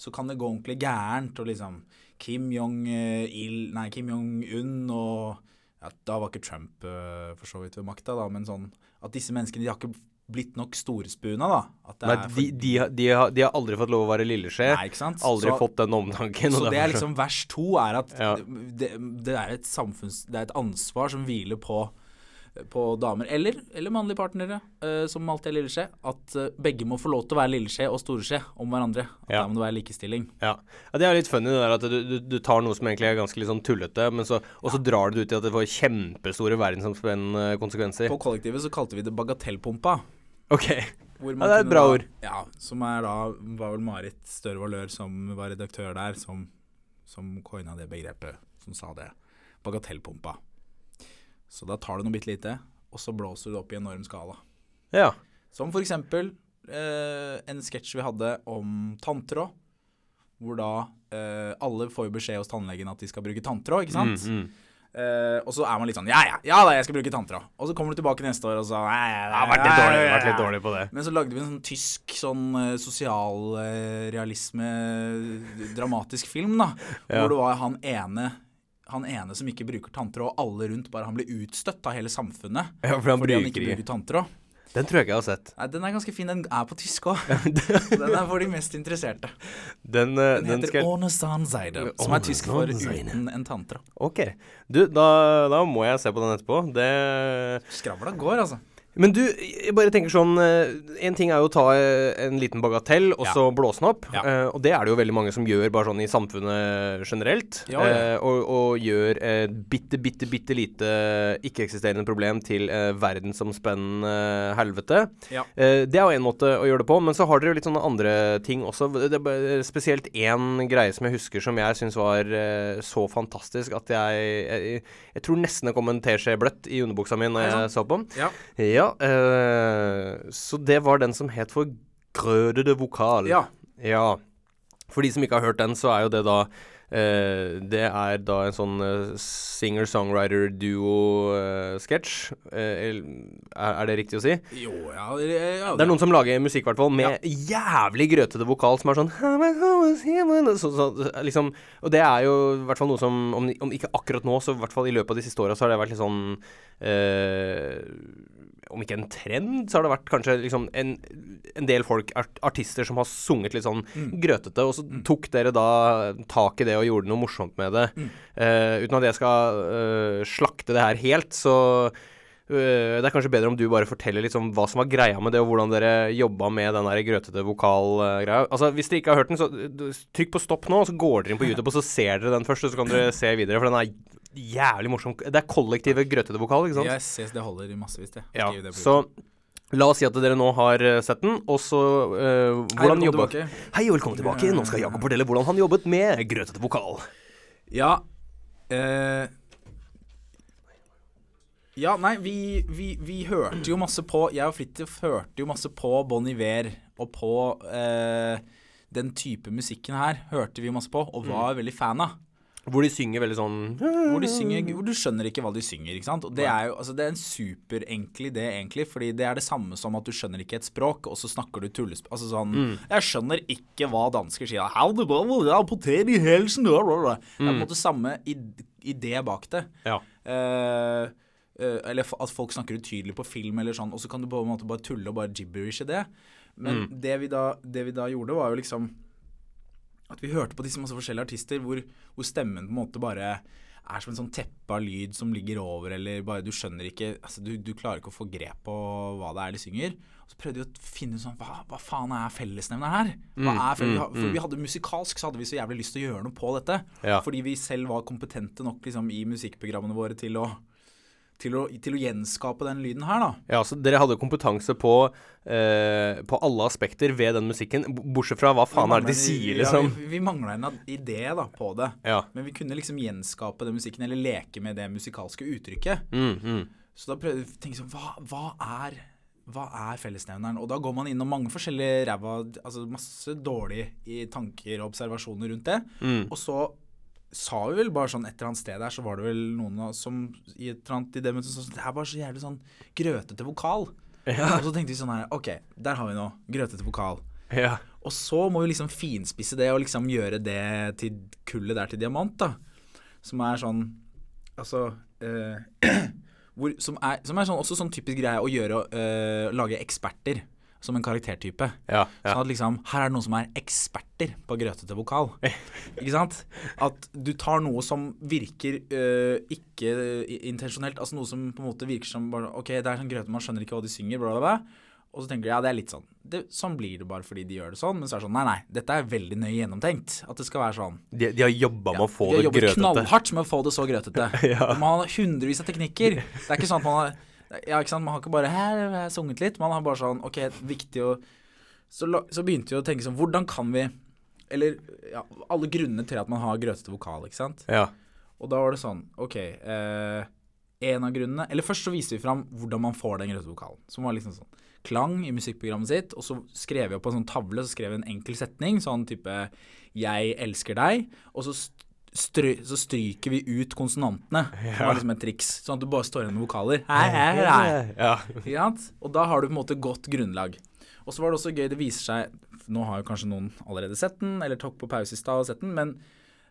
så kan det gå ordentlig gærent. Og liksom Kim Jong-il Nei, Kim Jong-un og ja, Da var ikke Trump øh, for så vidt ved makta, da, men sånn At disse menneskene de har ikke blitt nok storspuna, da. Nei, de, de, de, har, de har aldri fått lov å være lilleskje. Aldri Så- fått den omtanken. Så det er liksom vers to er at Ja. det, det er et samfunns... Det er et ansvar som hviler på, på damer, eller, eller mannlige partnere, uh, som alltid er lilleskje, at uh, begge må få lov til å være lilleskje og storeskje om hverandre. At Ja. Der må det være likestilling. Ja. ja, Det er litt funny det der at du, du, du tar noe som egentlig er ganske litt sånn tullete, men så, og så drar du det ut i at det får kjempestore verdensomspennende konsekvenser. På kollektivet så kalte vi det bagatellpumpa. Ok. hvor Ja, det er et bra da- ord. Ja, som er da var vel Marit Støre Valør som var redaktør der, som, som coina det begrepet, som sa det. Bagatellpumpa. Så da tar du noe bitte lite, og så blåser du det opp i enorm skala. Ja. Som for eksempel eh, en sketsj vi hadde om tanntråd. Hvor da eh, alle får beskjed hos tannlegen at de skal bruke tanntråd, ikke sant? Mm, mm. Eh, og så er man litt sånn ja ja, ja da, jeg skal bruke tanntråd. Og så kommer du tilbake neste år og så ja, ja, har vært litt dårlig, vært litt dårlig på det. Men så lagde vi en sånn tysk sånn eh, sosialrealisme, dramatisk film, da. Ja. Hvor det var han ene han ene som ikke bruker tanntråd, og alle rundt bare han blir utstøtt av hele samfunnet. Ja, for han fordi han ikke bruker bruker tanntråd. Den tror jeg ikke jeg har sett. Nei, Den er ganske fin. Den er på tysk òg. Den er for de mest interesserte. Den, uh, Den heter skal Ohne som er tysk for uten en tantra. Ok. Du, da, da må jeg se på den etterpå. Det Skravla går, altså. Men du, jeg bare tenker sånn eh, En ting er jo å ta eh, en liten bagatell og Ja. så blåse den opp. Ja. eh, og det er det jo veldig mange som gjør bare sånn i samfunnet generelt. Ja, ja. og, og gjør et bitte, bitte, bitte lite ikke-eksisterende problem til eh, verdensomspennende helvete. Ja. Eh, det er jo én måte å gjøre det på, men så har dere jo litt sånne andre ting også. Det er spesielt én greie som jeg husker som jeg syns var så fantastisk at jeg, jeg Jeg tror nesten det kom en teskje bløtt i underbuksa mi når jeg så på den. Ja. Ja, eh, så det var den som het for Grødede vokal. ja. Ja. For de som ikke har hørt den, så er jo det da eh, Det er da en sånn eh, singer-songwriter-duo-sketsj. er, er det riktig å si? Jo, ja, ja Det er noen som lager musikk, i hvert fall, med jævlig grøtete vokal som er sånn så, så, liksom, Og det er jo i hvert fall noe som om, om ikke akkurat nå, så i hvert fall i løpet av de siste åra, så har det vært litt sånn eh, Om ikke en trend, så har det vært kanskje liksom en, en del folk, art, artister, som har sunget litt sånn grøtete, og så tok dere da tak i det og gjorde noe morsomt med det. Eh, uten at jeg skal uh, slakte det her helt, så uh, det er kanskje bedre om du bare forteller litt om hva som var greia med det, og hvordan dere jobba med den der grøtete vokalgreia. Altså, hvis dere ikke har hørt den, så trykk på stopp nå, og så går dere inn på YouTube, og så ser dere den først, og så kan dere se videre, for den er jævlig morsom. Det er kollektive grøtete vokal, ikke sant? Yes, yes, det holder massevis, det. Ja, det så La oss si at dere nå har øh, sett den, og så uh, Hei, Hvordan velkommen jobba. Hei og velkommen tilbake. Nå skal Jakob fortelle hvordan han jobbet med grøtete vokal. Ja uh, Ja, nei, vi, vi, vi hørte jo masse på Jeg og Fridtjof hørte jo masse på Bon Iver og på uh, den type musikken her hørte vi masse på, og var veldig fan av. Hvor de synger veldig sånn Hvor, de synger, hvor du skjønner ikke hva de synger. ikke sant? Og Det er jo altså, det er en superenkel idé, egentlig. Fordi det er det samme som at du skjønner ikke et språk, og så snakker du tullespråk. Altså sånn Jeg skjønner ikke hva dansker sier. «How the blah, blah, blah, Potet i helsen blah, blah, blah». Det er på en måte samme id- idé bak det. Ja. Uh, uh, eller at folk snakker utydelig på film, eller sånn, og så kan du på en måte bare tulle og bare gibberishe det. Men det, vi da, det vi da gjorde, var jo liksom at vi hørte på disse masse forskjellige artister hvor, hvor stemmen på en måte bare er som en sånn teppe av lyd som ligger over, eller bare du skjønner ikke altså du, du klarer ikke å få grep på hva det er de synger. Og så prøvde vi å finne ut sånn Hva, hva faen er fellesnevneren her? Hva er felles, mm, mm, For vi hadde musikalsk så hadde vi så jævlig lyst til å gjøre noe på dette. Ja. Fordi vi selv var kompetente nok liksom, i musikkprogrammene våre til å, til å, til å gjenskape den lyden her, da. Ja, så dere hadde kompetanse på, eh, på alle aspekter ved den musikken, bortsett fra hva faen er det de sier, liksom? Ja, vi vi mangla en idé da, på det. Ja. Men vi kunne liksom gjenskape den musikken, eller leke med det musikalske uttrykket. Mm, mm. Så da prøvde vi å tenke sånn hva, hva er hva er fellesnevneren? Og da går man innom mange forskjellige ræva Altså masse dårlige tanker og observasjoner rundt det. Mm. Og så sa vi vel bare sånn et eller annet sted der, så var det vel noen av, som i et eller annet i det møtet sånn Det er bare så jævlig sånn grøtete vokal. Og så tenkte vi sånn her OK, der har vi noe. Grøtete vokal. Ja. Og så må vi liksom finspisse det og liksom gjøre det til kullet der til diamant, da. Som er sånn Altså eh, hvor, som, er, som er sånn, også sånn typisk greie å gjøre eh, Lage eksperter som en karaktertype. Ja, ja. Sånn at liksom Her er det noen som er eksperter på grøtete vokal. ikke sant? At du tar noe som virker øh, ikke intensjonelt, altså noe som på en måte virker som bare OK, det er sånn grøtete, man skjønner ikke hva de synger, bla, bla, bla. Og så tenker du ja, det er litt sånn. Det, sånn blir det bare fordi de gjør det sånn. Men så er det sånn nei, nei, dette er veldig nøye gjennomtenkt. At det skal være sånn. De, de har jobba med å få De har jobbet grøtete. knallhardt med å få det så grøtete. Ja. Man har hundrevis av teknikker. Det er ikke sånn at man har Ja, ikke sant, man har ikke bare her har sunget litt. Man har bare sånn OK, viktig å så, så begynte vi å tenke sånn Hvordan kan vi Eller ja, alle grunnene til at man har grøtete vokal, ikke sant. Ja. Og da var det sånn OK eh, En av grunnene Eller først så viste vi fram hvordan man får den grøtete vokalen. Som var liksom sånn klang i musikkprogrammet sitt, og så skrev vi opp på en sånn tavle så skrev vi en enkel setning, sånn type 'Jeg elsker deg', og så, st strø så stryker vi ut konsonantene. Som var liksom et triks. Sånn at du bare står igjen med vokaler. Hei, hei, hei. Ja. Og da har du på en måte godt grunnlag. Og så var det også gøy, det viser seg Nå har jo kanskje noen allerede sett den, eller tok på pause i stad og sett den, men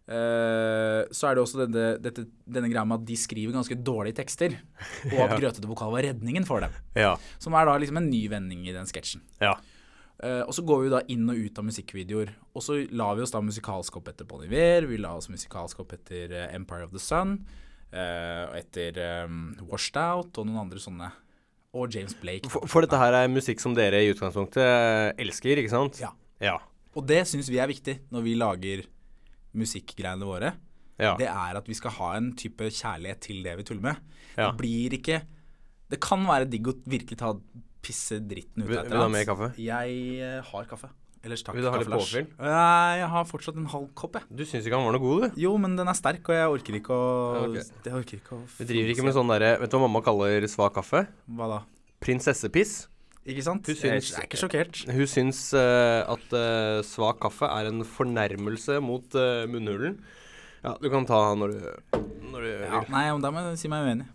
eh, så er det også denne, dette, denne greia med at de skriver ganske dårlige tekster, og at grøtete vokal var redningen for dem. Ja. Som er da liksom en ny vending i den sketsjen. ja. Eh, og så går vi da inn og ut av musikkvideoer. Og så la vi oss da musikalsk opp etter Bon Iver, vi la oss musikalsk opp etter uh, Empire of the Sun, og etter um, Washed Out og noen andre sånne. Og James Blake. For, for dette her er musikk som dere i utgangspunktet elsker, ikke sant? Ja. Ja. Og det syns vi er viktig når vi lager musikkgreiene våre. Ja. Det er at vi skal ha en type kjærlighet til det vi tuller med. Ja. Det blir ikke Det kan være digg å virkelig ta pisse dritten ut av et vil du eller ha mer kaffe? Jeg eh, har kaffe. Ellers takk. Vil du ha litt påfyll? Nei, jeg har fortsatt en halv kopp, jeg. Du syns ikke han var noe god, du? Jo, men den er sterk, og jeg orker ikke å Ja, ok. Jeg orker ikke å Du driver ikke med sånn derre Vet du hva mamma kaller svak kaffe? Hva da? Prinsessepiss. Ikke sant? Hun syns- jeg er ikke sjokkert. Hun syns uh, at uh, svak kaffe er en fornærmelse mot uh, munnhulen. Ja, du kan ta når du, når du Ja, vil. nei, men da må jeg si meg uenig.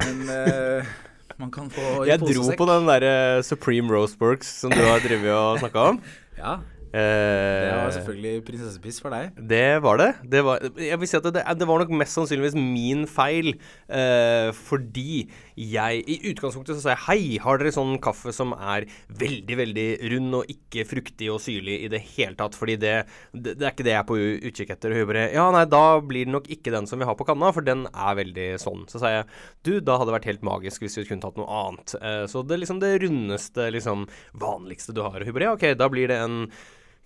Men eh, man kan få i Jeg dro på den derre Supreme Roseworks som du har drevet og snakka om. Ja, Eh, det var selvfølgelig prinsessepiss for deg. Det var det. det var, jeg vil si at det, det var nok mest sannsynligvis min feil. eh, fordi jeg I utgangspunktet så sa jeg hei, har dere sånn kaffe som er veldig, veldig rund og ikke fruktig og syrlig i det hele tatt? Fordi det, det, det er ikke det jeg er på utkikk etter. Og hun bare ja, nei, da blir det nok ikke den som vi har på kanna, for den er veldig sånn. Så sa jeg du, da hadde det vært helt magisk hvis vi kunne tatt noe annet. Eh, så det er liksom det rundeste, liksom vanligste du har. Og hun bare ja, ok, da blir det en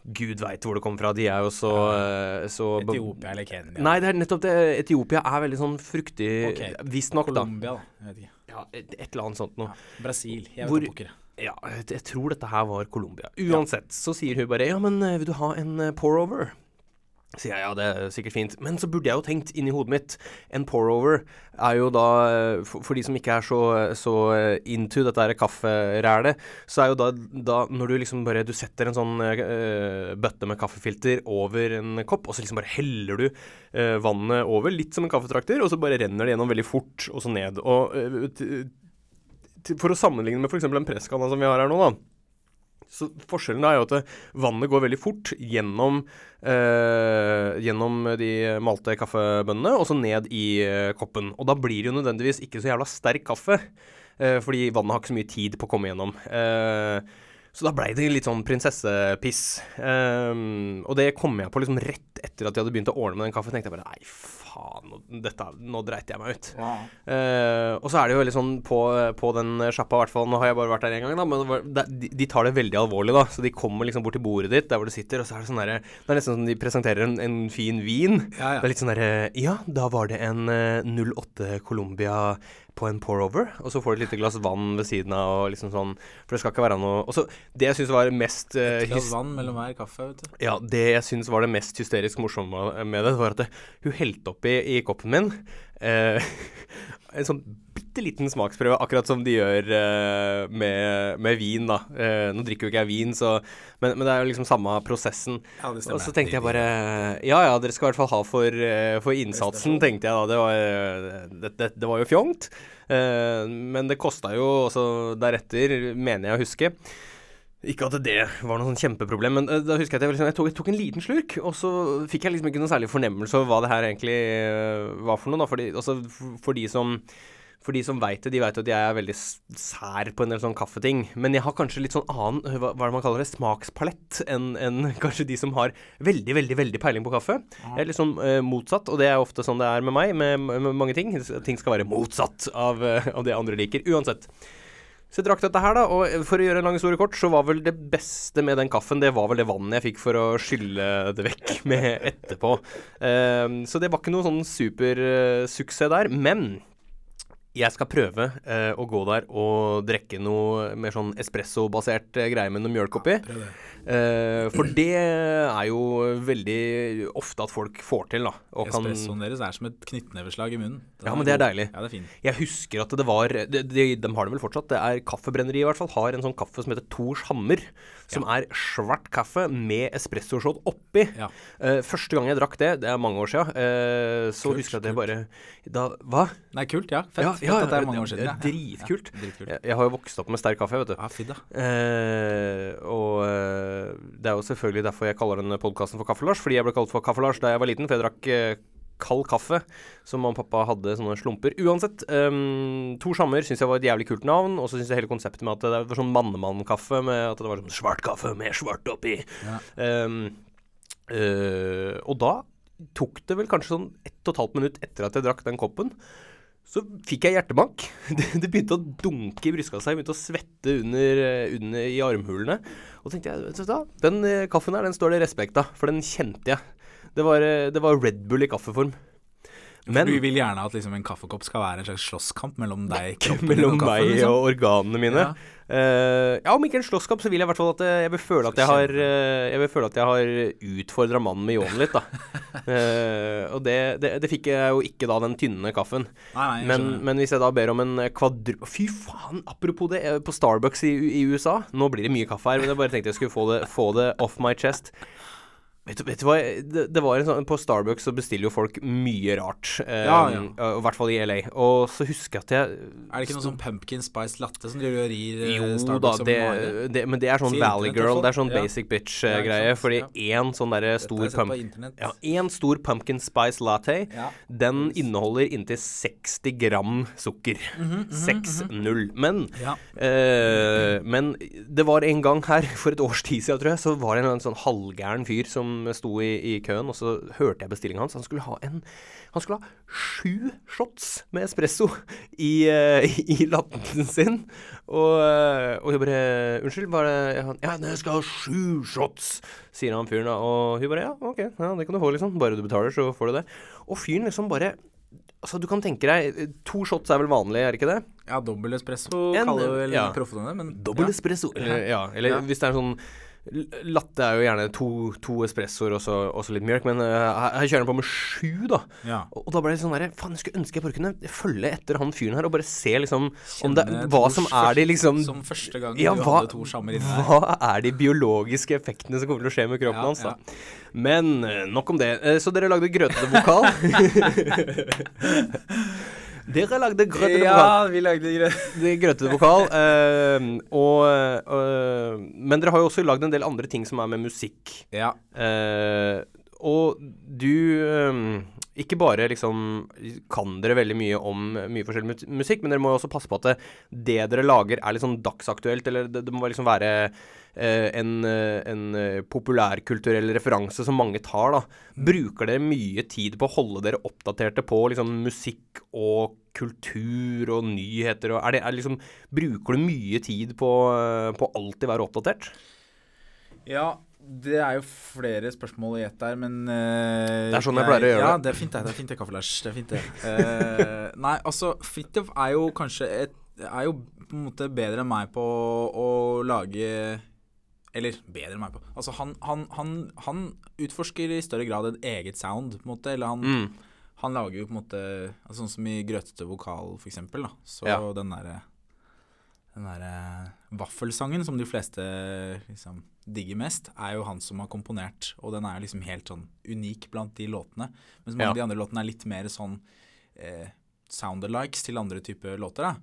Gud veit hvor det kommer fra. De er jo så, eh, så Etiopia eller Kenya. Nei, det er nettopp det. Etiopia er veldig sånn fruktig, okay. visstnok, da. Colombia, da. Jeg vet ikke. Ja, et, et eller annet sånt noe. Brasil. Jeg Hvor- vet pokker. Ja, jeg, jeg tror dette her var Colombia. Uansett så sier hun bare ja, men eh, vil du ha en eh, pour over? Sier jeg ja, det er sikkert fint. Men så burde jeg jo tenkt inni hodet mitt En pour-over er jo da for, for, de som ikke er så, så into dette her kafferælet, så er jo da, da, når du liksom bare Du setter en sånn uh, bøtte med kaffefilter over en kopp, og så liksom bare heller du uh, vannet over, litt som en kaffetrakter, og så bare renner det gjennom veldig fort, og så ned. Og uh, for å sammenligne med f.eks. den presskanne som vi har her nå, da så Forskjellen er jo at vannet går veldig fort gjennom, eh, gjennom de malte kaffebønnene og så ned i eh, koppen. Og da blir det jo nødvendigvis ikke så jævla sterk kaffe, eh, fordi vannet har ikke så mye tid på å komme gjennom. Eh, så da blei det litt sånn prinsessepiss. Um, og det kom jeg på liksom rett etter at jeg hadde begynt å ordne med den kaffen. tenkte jeg bare nei, faen, nå, dette, nå dreit jeg meg ut. Ja. Uh, og så er det jo veldig sånn på, på den sjappa, i hvert fall. Nå har jeg bare vært der én gang, da, men de, de, tar det veldig alvorlig, da. Så de kommer liksom bort til bordet ditt, der hvor du sitter, og så er det sånn derre Det er nesten som de presenterer en, en fin vin. Ja, ja. Det er litt sånn derre Ja, da var det en uh, 08 Colombia på en pour-over, og så får du et lite glass vann ved siden av. og liksom sånn, For det skal ikke være noe Og så Det jeg syns var mest uh, Et glass vann mellom hver kaffe, vet du. Ja, det jeg syns var det mest hysterisk morsomme med det, var at det, hun helte oppi i koppen min uh, en sånn bitte liten smaksprøve, akkurat som de gjør uh, med, med, vin, da. nå drikker jo ikke jeg vin, så men, men, det er jo liksom samme prosessen. Ja, det stemmer. Og så tenkte jeg bare Ja ja, dere skal i hvert fall ha for, for innsatsen, tenkte jeg da. Det var, det, det, det var jo fjongt. Uh, men det kosta jo også deretter, mener jeg å huske. Ikke at det var noe sånn kjempeproblem, men uh, da husker jeg at jeg, liksom, jeg, tok, jeg, tok, en liten slurk, og så fikk jeg liksom ikke noe særlig fornemmelse av hva det her egentlig uh, var for noe. Da, for, for de som for de som veit det, de veit at jeg er veldig sær på en del sånn kaffeting. Men jeg har kanskje litt sånn annen, hva, hva er det man kaller det, smakspalett enn en kanskje de som har veldig, veldig veldig peiling på kaffe. Jeg er litt sånn uh, motsatt, og det er ofte sånn det er med meg, med, med mange ting. Ting skal være motsatt av, uh, av det andre liker. Uansett. Så jeg drakk dette her, da, og for å gjøre en lang historie kort, så var vel det beste med den kaffen, det var vel det vannet jeg fikk for å skylle det vekk med etterpå. Um, så det var ikke noe sånn supersuksess der. Men jeg skal prøve eh, å gå der og drikke noe mer sånn espresso-basert eh, greie med noe mjølk oppi. Ja, eh, for det er jo veldig ofte at folk får til, da. Espressoen deres er som et knyttneveslag i munnen. Den ja, men det er deilig. Ja, det er fin. Jeg husker at det var de, de, de, har det vel fortsatt. Det er Kaffebrenneriet i hvert fall har en sånn kaffe som heter Tors Hammer. Som ja. er svart kaffe med espressoshot oppi. Ja. Uh, første gang jeg drakk det, det er mange år siden, uh, så kult, husker jeg at jeg bare da, Hva? Nei, kult, ja. Fett. Ja, ja, det er mange år siden. Ja. Dritkult. Dritkult. Jeg, jeg, har jo vokst opp med sterk kaffe, vet du. Ja, fint da. Eh, og eh, det er jo selvfølgelig derfor jeg kaller denne podkasten for Kaffe-Lars. Fordi jeg ble kalt for Kaffe-Lars da jeg var liten, for jeg drakk eh, kald kaffe, som mamma og pappa hadde sånne slumper. Uansett, um, Tor Sammer syns jeg var et jævlig kult navn, og så syns jeg hele konseptet med at det var sånn mannemann-kaffe, med at det var sånn svart kaffe med svart oppi. Ja. Um, uh, og da tok det vel kanskje sånn ett og et halvt minutt etter at jeg drakk den koppen, så fikk jeg hjertebank. Det, det, begynte å dunke i brystkassa. Jeg begynte å svette under, under i armhulene. Og tenkte jeg, vet du hva, den eh, kaffen her, den står det respekt av, for den kjente jeg. Det var, eh, det var Red Bull i kaffeform. Men, du vil gjerne at liksom en kaffekopp skal være en slags slåsskamp mellom deg kroppen mellom og kaffen? Mellom meg liksom. og organene mine. Ja. Uh, ja, om ikke en slåsskamp, så vil jeg i hvert fall at eh, jeg vil føle at jeg har Jeg vil føle at jeg har utfordra mannen med ljåen litt, da. uh, og det, det, det, fikk jeg jo ikke da, den tynne kaffen. Nei, nei, men, men, hvis jeg da ber om en kvadru... Fy faen, apropos det, på Starbucks i, i, USA Nå blir det mye kaffe her, men jeg bare tenkte jeg skulle få det, få det off my chest. Vet du, vet du hva, det, det, var en sånn På Starbucks så bestiller jo folk mye rart. Um, ja, ja. I hvert fall i LA. Og så husker jeg at jeg Er det ikke noe sånn pumpkin spice latte som driver og rir Starbucks? jo, Starbucks da, det, det, men det er sånn Valley Girl. Det er sånn ja. basic bitch-greie. fordi én sånn derre stor pump, ja, en stor pumpkin spice latte, den inneholder inntil 60 gram sukker. 6-0. Mm -hmm, Men uh, Men det var en gang her, for et års tid siden, tror jeg, så var det en sånn halvgæren fyr som sto i, i, køen, og så hørte jeg bestillinga hans. Han skulle ha en Han skulle ha sju shots med espresso i, uh, i latten sin. Og, uh, og hun bare 'Unnskyld, var det Ja, jeg skal ha sju shots', sier han fyren. Og hun bare 'Ja, ok, ja, det kan du få, liksom. Bare du betaler, så får du det'. Og fyren liksom bare Altså, du kan tenke deg To shots er vel vanlig, er det ikke det? Ja, dobbel espresso en, kaller vel ja. proffene det, men Dobbel ja. espresso. Eller, ja, eller ja. hvis det er sånn Latte er jo gjerne to, to espressoer og så, litt mjølk, men uh, her, kjører han på med sju, da. Ja. Og, og da ble det sånn derre Faen, jeg skulle ønske jeg bare kunne følge etter han fyren her og bare se liksom om det, hva som er de liksom Som første gang Ja, du hva- hadde to sjammer inne her. Hva er de biologiske effektene som kommer til å skje med kroppen Ja, hans? da? Men eh, nok om det. Uh, Så dere lagde grøtete vokal? dere lagde grøtete vokal. Ja, vi lagde grøt. Det grøtete vokal. eh, og, uh, men dere har jo også lagd en del andre ting som er med musikk. Ja. Eh, og du eh, Ikke bare liksom kan dere veldig mye om mye forskjellig musikk, men dere må jo også passe på at det, det dere lager, er litt sånn dagsaktuelt. Eller det, det må liksom være eh, en, eh, en eh, populærkulturell referanse som mange tar, da. Bruker dere mye tid på å holde dere oppdaterte på liksom musikk og kultur og nyheter og er det, er liksom, Bruker du mye tid på, eh, på alltid være oppdatert? ja, det er jo flere spørsmål i ett der, men uh, Det er sånn jeg pleier å gjøre ja, det. det. er fint, det. Det er fint, det, Kaffelasj. Det er fint, det. Uh, nei, altså, Fridtjof er jo kanskje et Er jo på en måte bedre enn meg på å lage Eller bedre enn meg på Altså, han, han, han, han utforsker i større grad et eget sound, på en måte. Eller han, Mm. han lager jo på en måte altså, Sånn som i Grøtete vokal, for eksempel. Da. Så Ja. den derre den derre vaffelsangen som de fleste liksom digger mest, er jo han som har komponert. Og den er liksom helt sånn unik blant de låtene. Mens mange Ja. av de andre låtene er litt mer sånn eh, sound-alikes til andre typer låter. da.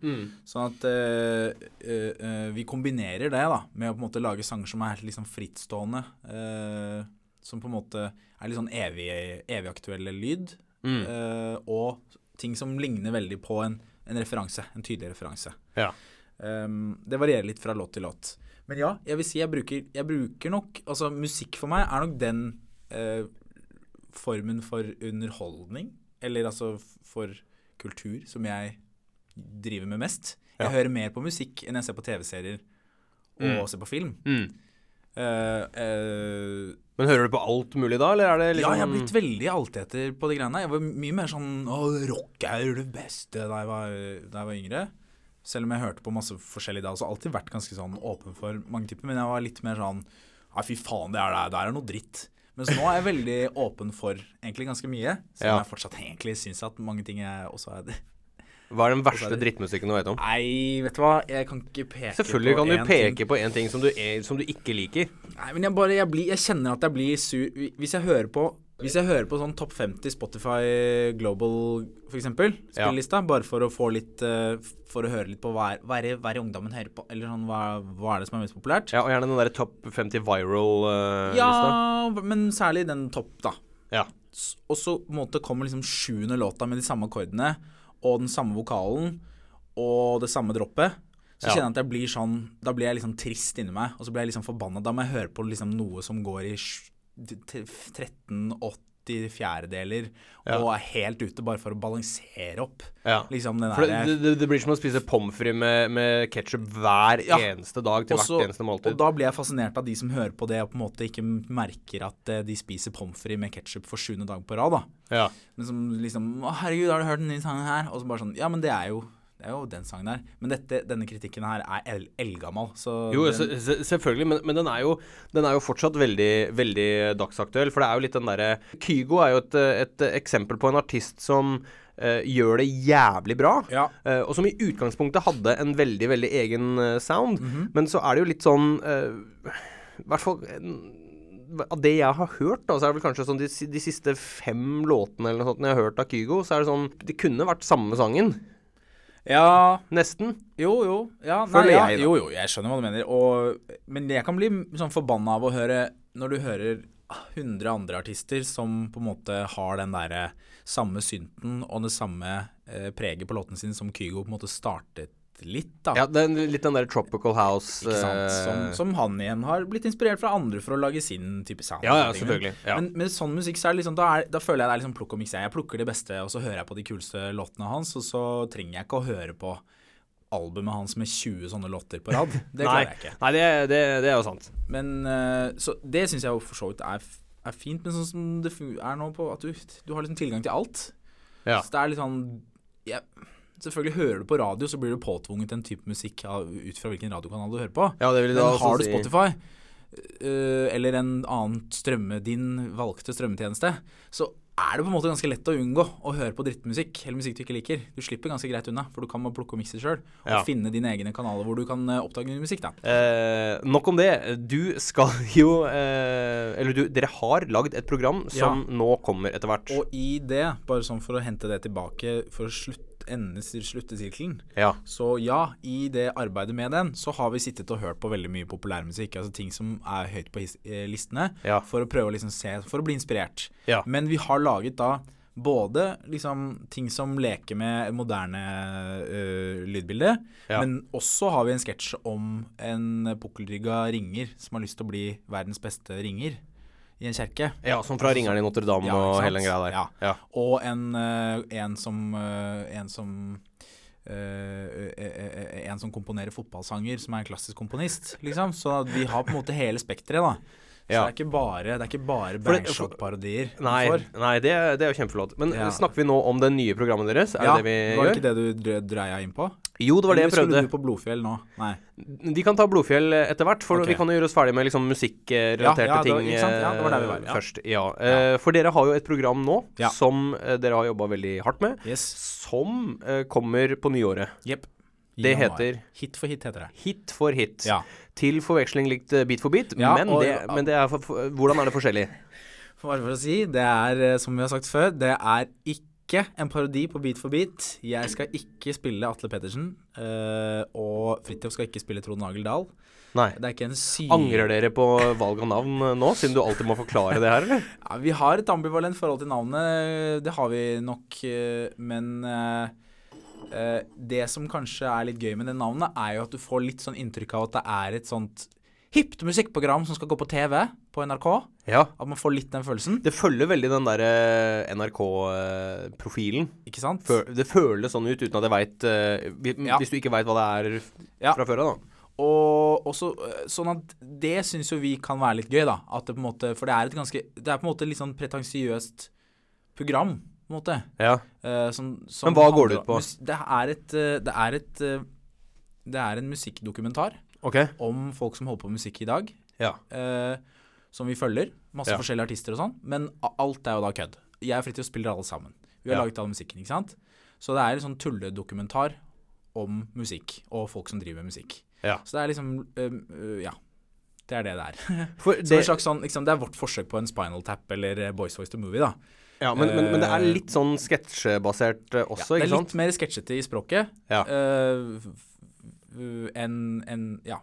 Sånn at eh, eh, eh, vi kombinerer det da, med å på en måte lage sanger som er liksom frittstående. eh, som på en måte er litt sånn evig, evig aktuelle lyd. Mm. eh, og ting som ligner veldig på en, en referanse. En tydelig referanse. Ja. Um, det varierer litt fra låt til låt. Men ja, jeg vil si jeg bruker, jeg bruker nok Altså musikk for meg er nok den eh, formen for underholdning, eller altså for kultur, som jeg driver med mest. Jeg Ja. hører mer på musikk enn jeg ser på TV-serier og Mm. ser på film. Mm. Uh, uh, Men hører du på alt mulig da, eller er det ja, liksom jeg har blitt veldig alteter på de greiene. Jeg var mye mer sånn Å, rock er det beste da jeg var, da jeg var yngre. Selv om jeg hørte på masse forskjellig da. Så har jeg alltid vært ganske sånn åpen for mange typer. Men jeg var litt mer sånn Ja, fy faen, det er, det er noe dritt. Mens nå er jeg veldig åpen for egentlig ganske mye. Selv om Ja. jeg fortsatt egentlig syns at mange ting er også er det. Hva er den verste så er drittmusikken du vet om? Nei, vet du hva. Jeg kan ikke peke Selvfølgelig på kan du peke ting. på en ting som du, er, som du ikke liker. Nei, men jeg bare jeg, blir, jeg kjenner at jeg blir sur Hvis jeg hører på Hvis jeg hører på sånn topp 50 Spotify Global for eksempel, Ja. bare for å få litt eh, For å høre litt på hva er, hva er, hva er ungdommen hører på, eller sånn, hva, hva er det som er mest populært? Ja, Og gjerne den der topp 50 viral-lista. Ja, men særlig den topp, da. ja. Og så på en måte kommer liksom sjuende låta med de samme akkordene, og den samme vokalen, og det samme droppet. Så Ja. kjenner jeg at jeg blir sånn Da blir jeg liksom trist inni meg, og så blir jeg liksom forbanna. Da må jeg høre på liksom noe som går i sj- t- 13-80 fjerdedeler, Ja. og er helt ute bare for å balansere opp. ja. Liksom det, det, det blir som å spise pommes frites med, med ketsjup hver Ja. eneste dag til Også- hvert eneste måltid. Og da blir jeg fascinert av de som hører på det og på en måte ikke merker at eh, de spiser pommes frites med ketsjup for sjuende dag på rad. da ja. Men som liksom Å, herregud, har du hørt den nye sangen her? Og så bare sånn Ja, men det er jo det er jo den sangen der. Men dette, denne kritikken her er el eldgammel, Jo, den, se, se, selvfølgelig, men, men den, er jo, den er jo fortsatt veldig, veldig dagsaktuell. For det er jo litt den derre Kygo er jo et, et eksempel på en artist som uh, gjør det jævlig bra. Ja. uh, og som i utgangspunktet hadde en veldig, veldig egen eh, sound. -hmm. Men så er det jo litt sånn I hvert fall av det jeg har hørt, da, så er det vel kanskje sånn de, de siste fem låtene eller noe sånt jeg har hørt av Kygo, så er det sånn Det kunne vært samme sangen. Ja Nesten. Jo, jo. Ja, nei, Føler ja, jeg, da. jo, jo, jeg skjønner hva du mener. Og, men jeg kan bli sånn forbanna av å høre Når du hører 100 andre artister som på en måte har den derre samme synten og det samme eh, preget på låten sin som Kygo på en måte startet litt, da. Ja, er litt den der Tropical House Ikke sant? eh, Som, som han igjen har blitt inspirert fra andre for å lage sin type sound. Ja, ja, selvfølgelig, ja. Men med sånn musikk så er det liksom, da, er, da føler jeg det er liksom plukk og miks. Jeg plukker det beste, og så hører jeg på de kuleste låtene hans, og så trenger jeg ikke å høre på albumet hans med 20 sånne låter på rad. Det klarer jeg ikke. nei det, det, det er jo sant. Men eh, Så det syns jeg jo for så vidt er, er fint, men sånn som det er nå på at du, du har liksom tilgang til alt. Ja. Så det er litt sånn ja, Selvfølgelig hører du på radio, så blir du påtvunget en type musikk ut fra hvilken radiokanal du hører på. Ja, det vil Men da har du Spotify, øh, eller en annen strømme, din valgte strømmetjeneste, så er det på en måte ganske lett å unngå å høre på drittmusikk eller musikk du ikke liker. Du slipper ganske greit unna, for du kan bare plukke og mikse sjøl. Og Ja. finne dine egne kanaler hvor du kan eh, oppdage musikk. da. Eh, nok om det. Du skal jo eh, Eller du, dere har lagd et program som nå kommer etter hvert. Og i det, bare sånn for å hente det tilbake for å slutt, ende sluttesirkelen Ja. Så ja, i det arbeidet med den, så har vi sittet og hørt på veldig mye populærmusikk. Altså ting som er høyt på eh, listene, Ja. for å prøve å liksom se For å bli inspirert. Ja. Men vi har laget da både liksom ting som leker med moderne uh, lydbilde, men også har vi en sketsj om en pukkelrygga ringer som har lyst til å bli verdens beste ringer i en kjerke. ja, som fra Ringeren i Notre-Dame Ja, og hele den greia der. Ja. Ja. Og en, øh, en som øh, En som øh, en som komponerer fotballsanger, som er en klassisk komponist, liksom. Så vi har på en måte hele spekteret, da. Så det er ikke bare, det er ikke bare Bangshot-parodier. Nei, nei det, det er jo kjempeflott. Men Ja. snakker vi nå om det nye programmet deres? Er ja, det det vi var gjør? det ikke det du dre- dreia inn på? Jo, det var det jeg prøvde. skulle du på Blodfjell nå? Nei. De kan ta Blodfjell etter hvert, for okay. vi kan jo gjøre oss ferdig med liksom musikkrelaterte Ja, ja, ting ikke? Ja, det var der vi var, ja. først. Ja. Eh, For dere har jo et program nå Ja. som eh, dere har jobba veldig hardt med, Yes. som uh, kommer på nyåret. Yep. Det heter Hit for hit, heter det. Hit for hit. Til forveksling likt bit Beat for beat, Ja, men, og- det, men det er for, for, hvordan er det forskjellig? Bare for å si, det er, eh, som vi har sagt før, det er ikke en parodi på Beat for beat. Jeg skal ikke spille Atle Pettersen, Øh, og Fridtjof skal ikke spille Trond Nagel Dahl. Nei. Er. Angrer dere på valg av navn eh, nå, siden du alltid må forklare det her, eller? Ja, vi har et ambivalent forhold til navnet, det har vi nok, eh, men eh, eh, det som kanskje er litt gøy med det navnet, er jo at du får litt sånn inntrykk av at det er et sånt hipt musikkprogram som skal gå på TV på NRK. Ja. At man får litt den følelsen, Det følger veldig den derre NRK-profilen. ikke sant? Det føles sånn ut uten at jeg veit Ja. Hvis du ikke veit hva det er Ja. fra før av, da. Og også, sånn at det syns jo vi kan være litt gøy, da. At det på en måte, for det er et ganske Det er på en måte litt sånn pretensiøst program, på en måte. Ja. Eh, som, som Men hva går det ut på? Det er et eh, Det er et eh, Det er en musikkdokumentar okay. om folk som holder på med musikk i dag. Ja. som vi følger. Masse forskjellige artister og sånn. Men alt er jo da kødd. Jeg og Fridtjof spiller alle sammen. Vi har laget all musikken, ikke sant. Så det er en sånn tulledokumentar om musikk og folk som driver med musikk. Ja. Så det er liksom øh, Ja. Det er det det er. Det, sånn, liksom, det er vårt forsøk på en Spinal Tap eller Boys Voice to Movie, da. Ja, men, men, men det er Eh, litt sånn sketsjebasert eh, også, ja, det er litt mer sketsjete i språket Ja. f- f- enn en, Ja.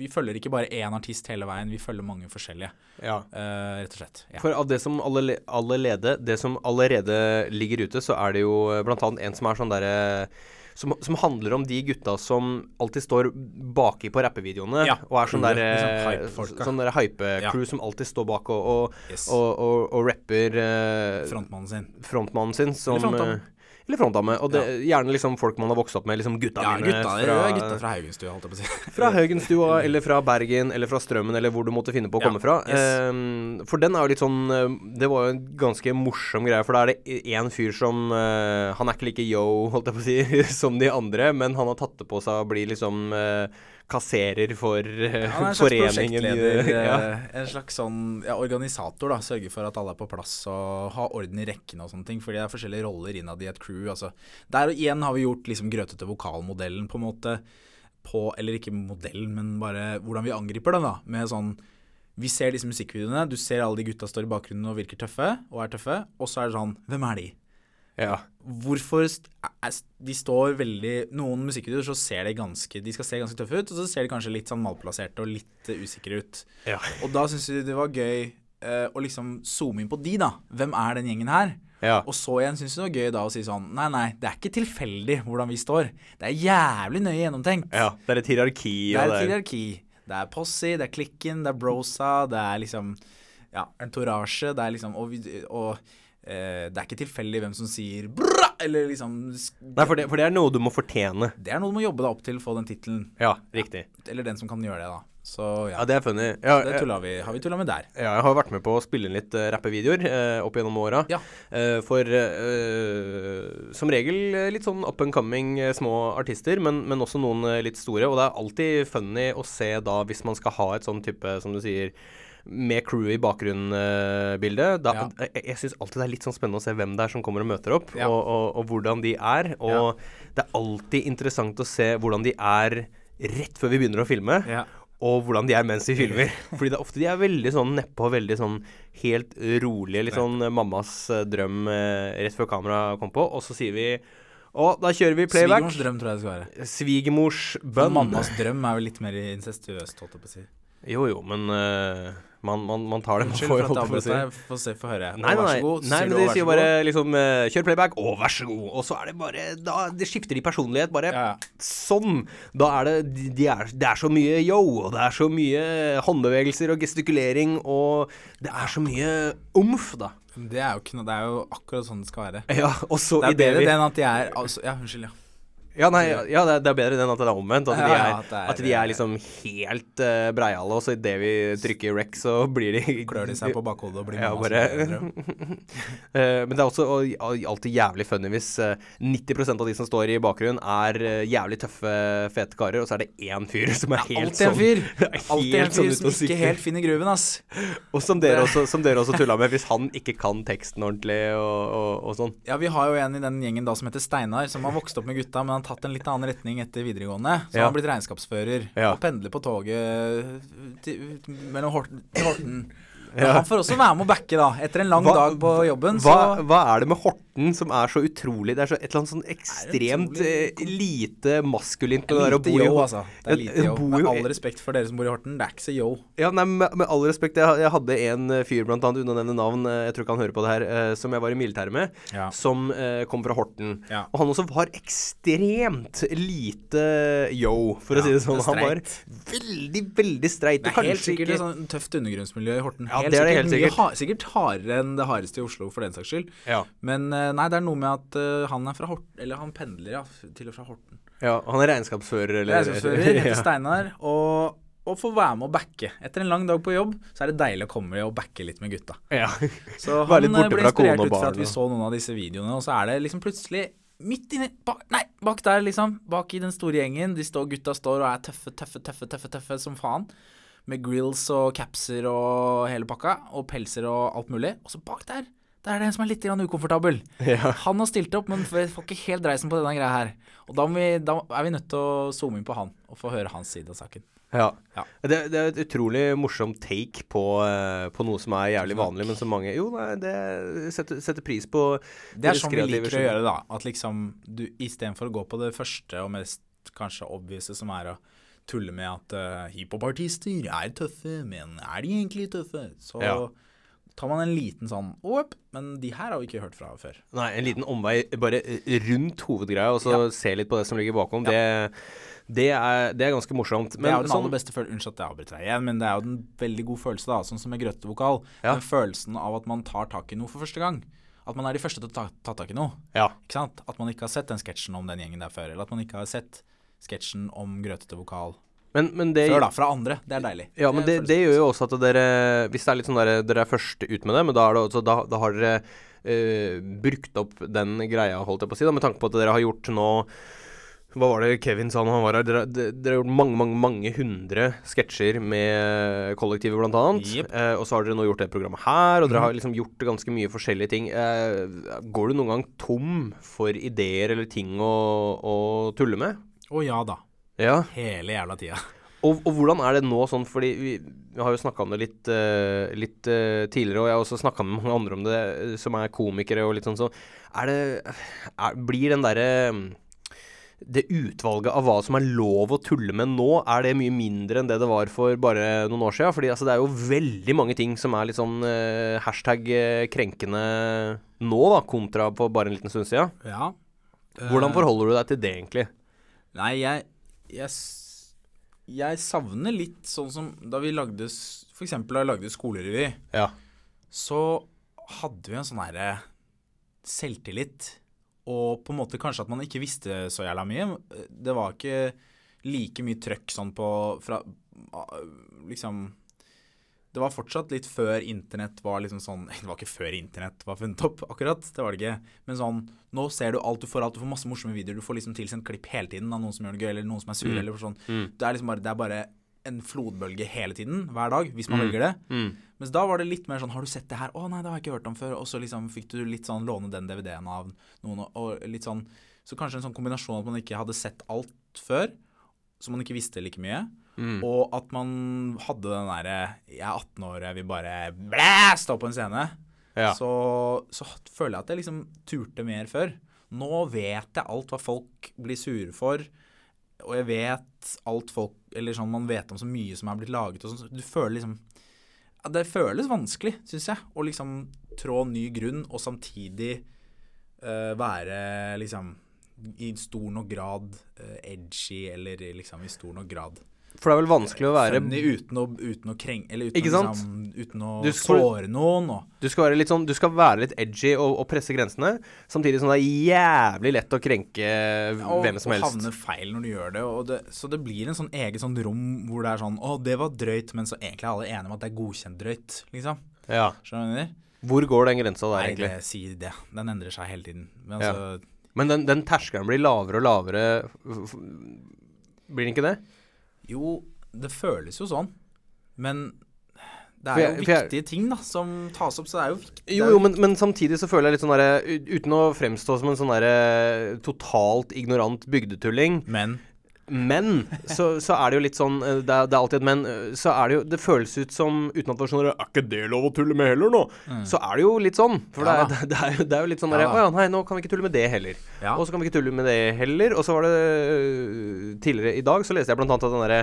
Vi følger ikke bare én artist hele veien, vi følger mange forskjellige, Ja. Uh, rett og slett. Ja. For av det som alle, allerede Det som allerede ligger ute, så er det jo eh, blant annet en som er sånn derre som, som handler om de gutta som alltid står baki på rappevideoene. Ja, og er sånn der liksom eh. Sånn der hype-crew Ja. som alltid står bak og, og, Yes. og, og, rapper uh, Frontmannen sin. frontmannen sin som Eller frontdame. Eller frontdame. Og det, gjerne liksom folk man har vokst opp med. Liksom gutta Ja, mine gutta, fra, gutta fra Haugenstua, holdt jeg på å si. fra Haugenstua, eller fra Bergen, eller fra Strømmen, eller hvor du måtte finne på å Ja, komme fra. yes. Um, for den er jo litt sånn eh, Det var jo en ganske morsom greie, for da er det én fyr som uh, Han er ikke like yo, holdt jeg på å si, som de andre, men han har tatt det på seg å bli liksom eh, kasserer for eh, slags foreningen. prosjektleder, ja. eh, en slags sånn ja, organisator, da. Sørge for at alle er på plass og har orden i rekkene og sånne ting. Fordi det er forskjellige roller innad i et crew. Altså. Der igjen har vi gjort liksom grøtete vokalmodellen, på en måte. På, eller ikke modellen, men bare hvordan vi angriper den, da. Med sånn Vi ser disse musikkvideoene, du ser alle de gutta står i bakgrunnen og virker tøffe, og er tøffe, og så er det sånn Hvem er de? Ja. Hvorfor De står veldig Noen musikkvideoer så ser de ganske De skal se ganske tøffe ut, og så ser de kanskje litt sånn malplasserte og litt uh, usikre ut. Ja. Og da syns vi det var gøy eh, å liksom zoome inn på de, da. Hvem er den gjengen her? ja. Og så igjen syns jeg det var gøy da å si sånn Nei, nei, det er ikke tilfeldig hvordan vi står. Det er jævlig nøye gjennomtenkt. ja. Det er et hierarki. Det er et hierarki. Det er Posse, det er Klikken, det er Brosa, det er liksom Ja, entorasje. Det er liksom Og, og eh, det er ikke tilfeldig hvem som sier bra, eller liksom Nei, for det, for det er noe du må fortjene. Det er noe du må jobbe deg opp til å få den tittelen. Ja, riktig. Eller den som kan gjøre det, da. Så ja, Ja, det er funny. Ja, det tulla vi, har vi tulla med der. ja, jeg har vært med på å spille inn litt uh, rappevideoer uh, opp gjennom åra. Ja. Uh, for eh, som regel eh, litt sånn up and coming eh, små artister, men, men også noen eh, litt store. Og det er alltid funny å se da, hvis man skal ha et sånn type, som du sier med crew i bakgrunnbildet. Da, Ja. Jeg, jeg syns alltid det er litt sånn spennende å se hvem det er som kommer og møter opp, Ja. og, og, og hvordan de er. Og det er alltid interessant å se hvordan de er rett før vi begynner å filme Ja. og hvordan de er mens de filmer. Fordi det er ofte de er veldig sånn nedpå, veldig sånn helt rolige. Litt sånn mammas eh, drøm eh, rett før kamera kom på. Og så sier vi Å, da kjører vi playback. Svigermors drøm tror jeg det skal være. Svigermors bønn. Mammas drøm er vel litt mer incestuøst, holdt jeg på å si. Jo jo, men uh, man, man, man tar det man Unnskyld for at jeg avbrøt deg. Få se, få høre. Nei, Å, nei, vær nei. så god. nei men de sier bare liksom uh, Kjør playback. Å, vær så god. Og så er det bare da, Det skifter de personlighet. Bare Ja, sånn. Da er det de, er, Det er så mye yo, og det er så mye håndbevegelser og gestikulering, og det er så mye omf, da. Det er jo ikke noe Det er jo akkurat sånn det skal være. Ja, og så Det er bedre vi- det enn at de er altså, Ja, unnskyld, ja. Ja, nei, ja det, er, bedre enn at det er omvendt. At, de, er, at at de er liksom helt uh, breiale, og så idet vi trykker rec, så blir de Klør de seg på bakhodet og blir Ja, bare uh. Eh, Men det er også og, og alltid jævlig funny hvis eh, 90% av de som står i bakgrunnen, er eh, jævlig tøffe, fete karer, og så er det én fyr som er helt Alltid en sånn fyr. Alltid en sånn fyr som ikke helt finner gruven, ass. Og som dere, også, som dere også tulla med, hvis han ikke kan teksten ordentlig og, og, og sånn. Ja, vi har jo en i den gjengen da som heter Steinar, som har vokst opp med gutta, men han tatt en litt annen retning etter videregående. Så Ja. han har blitt regnskapsfører Ja. og pendler på toget til, mellom Horten, til Horten. Ja. han får også være med å backe, da. Etter en lang Hva- dag på jobben, Hva, så hva er det med Horten som er så utrolig Det er så et eller annet sånn ekstremt utrolig- eh, lite maskulint med det der å bo i altså. Det er lite yo. Med all respekt for dere som bor i Horten, det er ikke så yo. Ja, nei, med, med all respekt, jeg, jeg hadde en fyr, blant annet, uten å nevne navn, eh, jeg tror ikke han hører på det her, eh, som jeg var i militæret med, Ja. som eh, kom fra Horten. Ja. Og han også var ekstremt lite yo, for å si det sånn. Han var veldig, veldig streit. Det er helt sikkert ikke et sånn tøft undergrunnsmiljø i Horten. Ja, helt det er det helt sikkert. ha- sikkert hardere enn det hardeste i Oslo, for den saks skyld. ja. Men eh, nei, det er noe med at uh, han er fra Horten Eller han pendler, ja, til og fra Horten. ja, han er regnskapsfører, eller Regnskapsfører, heter ja. Steinar, og, og får være med å backe. Etter en lang dag på jobb, så er det deilig å komme og backe litt med gutta. ja. Så han eh, ble inspirert ut fra at vi så noen av disse videoene, og så er det liksom plutselig midt inni bak, Nei, bak der, liksom. Bak i den store gjengen. De står, gutta står og er tøffe, tøffe, tøffe, tøffe, tøffe som faen. Med grills og capser og hele pakka. Og pelser og alt mulig. Og så bak der, der er det en som er litt grann ukomfortabel. Ja. Han har stilt opp, men får ikke helt dreisen på denne greia her. Og da, vi, da er vi nødt til å zoome inn på han og få høre hans side av saken. Ja. Ja. Det, det er et utrolig morsomt take på, eh, på noe som er jævlig vanlig, men som mange Jo, nei, det setter, setter pris på Det er sånn vi liker å gjøre gjøre, da. At liksom du istedenfor å gå på det første og mest kanskje obviouse, som er å tulle med at uh, hiphopartister er tøffe, men er de egentlig tøffe? Så Ja. tar man en liten sånn Opp, men de her har vi ikke hørt fra før. Nei, en liten omvei bare rundt hovedgreia, og så Ja. se litt på det som ligger bakom. Det, det, er, det er ganske morsomt. det er jo den sånn- aller beste følelsen Unnskyld at jeg avbryter deg igjen, men det er jo den veldig god følelse, da. Sånn som med grøtevokal. Ja. Den følelsen av at man tar tak i noe for første gang. At man er de første til å ta, ta tak i noe. Ja. Ikke sant? At man ikke har sett den sketsjen om den gjengen der før. Eller at man ikke har sett sketsjen om grøtete vokal Men, men det før, da. Fra andre. Det er deilig. Ja, men det, det, det gjør jo også at dere Hvis det er litt sånn der, dere er først ut med det, men da, er det også, da, da har dere uh, brukt opp den greia, holdt jeg på å si, da, med tanke på at dere har gjort nå hva var det Kevin sa når han var her? Dere, dere, har gjort mange mange, mange hundre sketsjer med kollektivet, blant annet. Jep. Eh, og så har dere nå gjort det programmet her, og dere har liksom gjort ganske mye forskjellige ting. Eh, går du noen gang tom for ideer eller ting å, å tulle med? Å ja da. Ja. Hele jævla tida. Og, og hvordan er det nå sånn, fordi vi, vi har jo snakka om det litt, uh, litt uh, tidligere, og jeg har også snakka med mange andre om det, eh, som er komikere og litt sånn, så er det er, Blir den derre mm, det utvalget av hva som er lov å tulle med nå, er det mye mindre enn det det var for bare noen år siden? Fordi altså, det er jo veldig mange ting som er litt sånn uh, hashtag krenkende nå, da, kontra på bare en liten stund siden. Ja. Hvordan forholder du deg til det, egentlig? Nei, jeg, jeg Jeg savner litt sånn som da vi lagde F.eks. Da vi lagde skolerevy, Ja. så hadde vi en sånn herre selvtillit. Og på en måte kanskje at man ikke visste så jævla mye. Det var ikke like mye trøkk sånn på fra, liksom det var fortsatt litt før internett var liksom sånn Det var ikke før internett var funnet opp, akkurat. Det var det ikke. Men sånn Nå ser du alt du får alt. Du får masse morsomme videoer. Du får liksom tilsendt klipp hele tiden av noen som gjør det gøy, eller noen som er sur, Mm. eller sånn. Mm. Det er liksom bare Det er bare en flodbølge hele tiden, hver dag, hvis man Mm. velger det. Mm. Mens da var det litt mer sånn Har du sett det her? Å nei, det har jeg ikke hørt om før. Og så liksom fikk du litt sånn låne den DVD-en av noen, og- litt sånn Så kanskje en sånn kombinasjon at man ikke hadde sett alt før, så man ikke visste like mye. Mm. Og at man hadde den derre Jeg er 18 år, jeg vil bare blæ, stå på en scene. Ja. Så, så føler jeg at jeg liksom turte mer før. Nå vet jeg alt hva folk blir sure for. Og jeg vet alt folk Eller sånn man vet om så mye som er blitt laget og sånn. Du føler liksom ja, Det føles vanskelig, syns jeg, å liksom trå ny grunn og samtidig uh, være liksom i stor nok grad eh, edgy, eller liksom i stor nok grad For det er vel vanskelig å være funny uten å, uten å krenge Eller uten, liksom, uten å såre noen. Og, Du skal være litt sånn Du skal være litt edgy og, og presse grensene, samtidig som det er jævlig lett å krenke og, hvem som helst. og havne feil når du gjør det, det. Så det blir en sånn eget sånn rom hvor det er sånn Å, det var drøyt, men så egentlig er alle enige om at det er godkjent drøyt, liksom. Ja. Skjønner du? Hvor går den grensa der, Nei, egentlig? det sier det. Den endrer seg hele tiden. Men Ja. Men den, den terskelen blir lavere og lavere. Blir den ikke det? Jo, det føles jo sånn. Men det er jeg- jo for jeg- viktige ting da som tas opp, så det er jo viktig. Jo, jo, men, men samtidig så føler jeg litt sånn derre Uten å fremstå som en sånn derre totalt ignorant bygdetulling, Men men så, så er det jo litt sånn eh, Det er, det er alltid et men. eh, Så er det jo Det føles ut som, uten at det var sånn Er ikke det lov å tulle med heller, nå? Så er det jo litt sånn. For Ja det, er, det, er jo, det er jo litt sånn Ja derre da. Å ja, nei, nå kan vi ikke tulle med det heller. Ja. Og så kan vi ikke tulle med det heller. Og så var det øh, Tidligere i dag så leste jeg blant annet at den derre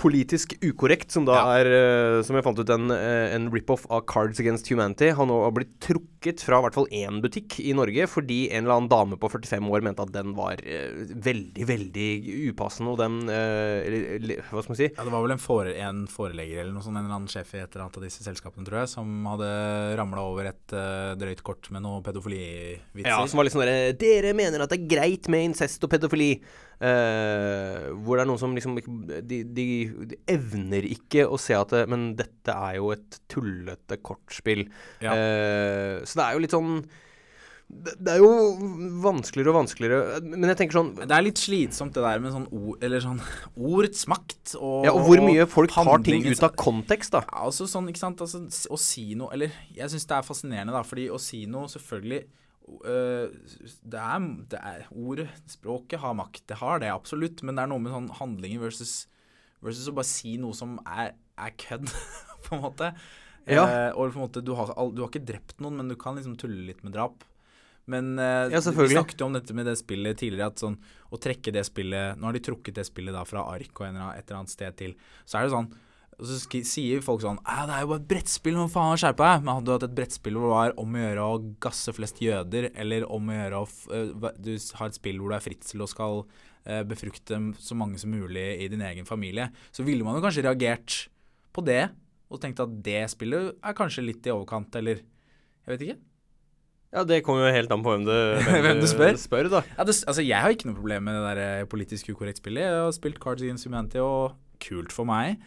Politisk ukorrekt, som da Ja. er øh, Som jeg fant ut en, øh, en rip-off av Cards Against Humanity, har nå blitt trukket fra i hvert fall én butikk i Norge fordi en eller annen dame på 45 år mente at den var øh, veldig, veldig upassende, og den eller, eller, Hva skal man si? Ja, det var vel en, fore, en forelegger eller noe sånt, en eller annen sjef i et eller annet av disse selskapene, tror jeg, som hadde ramla over et uh, drøyt kort med noe pedofilivitser. Ja, som var litt sånn derre Dere mener at det er greit med incest og pedofili. Eh, hvor det er noen som liksom de, de, de evner ikke å se at det, Men dette er jo et tullete kortspill. Ja. Uh, så det er jo litt sånn det, det er jo vanskeligere og vanskeligere Men jeg tenker sånn Det er litt slitsomt det der med sånn ord, eller sånn ordets makt og Ja, og hvor mye folk tar ting ut av kontekst, da. Ja, altså sånn, ikke sant, altså, å si noe Eller jeg syns det er fascinerende, da, fordi å si noe selvfølgelig det, er, det er Ordet, språket, har makt. Det har det absolutt, men det er noe med sånn handlinger versus, versus å bare si noe som er, er kødd, på en måte. Ja. Eh, og på en måte, du har, du har ikke drept noen, men du kan liksom tulle litt med drap. Men eh, Ja, vi snakket jo om dette med det spillet tidligere, at sånn å trekke det spillet Nå har de trukket det spillet da fra ark og en eller annen- et eller annet sted til. Så er det sånn og så sier folk sånn «Ja, Det er jo bare et brettspill, hva faen, skjerp deg. Men hadde du hatt et brettspill hvor det var om å gjøre å gasse flest jøder, eller om å gjøre å Du har et spill hvor du er fritzel og skal befrukte så mange som mulig i din egen familie, så ville man jo kanskje reagert på det og tenkt at det spillet er kanskje litt i overkant, eller Jeg vet ikke. Ja, det kommer jo helt an på hvem du, Hvem du spør. spør. Ja, det, altså, jeg har ikke noe problem med det der eh, politisk ukorrekt spillet. Jeg har spilt Cards Against Humanity, og kult for meg.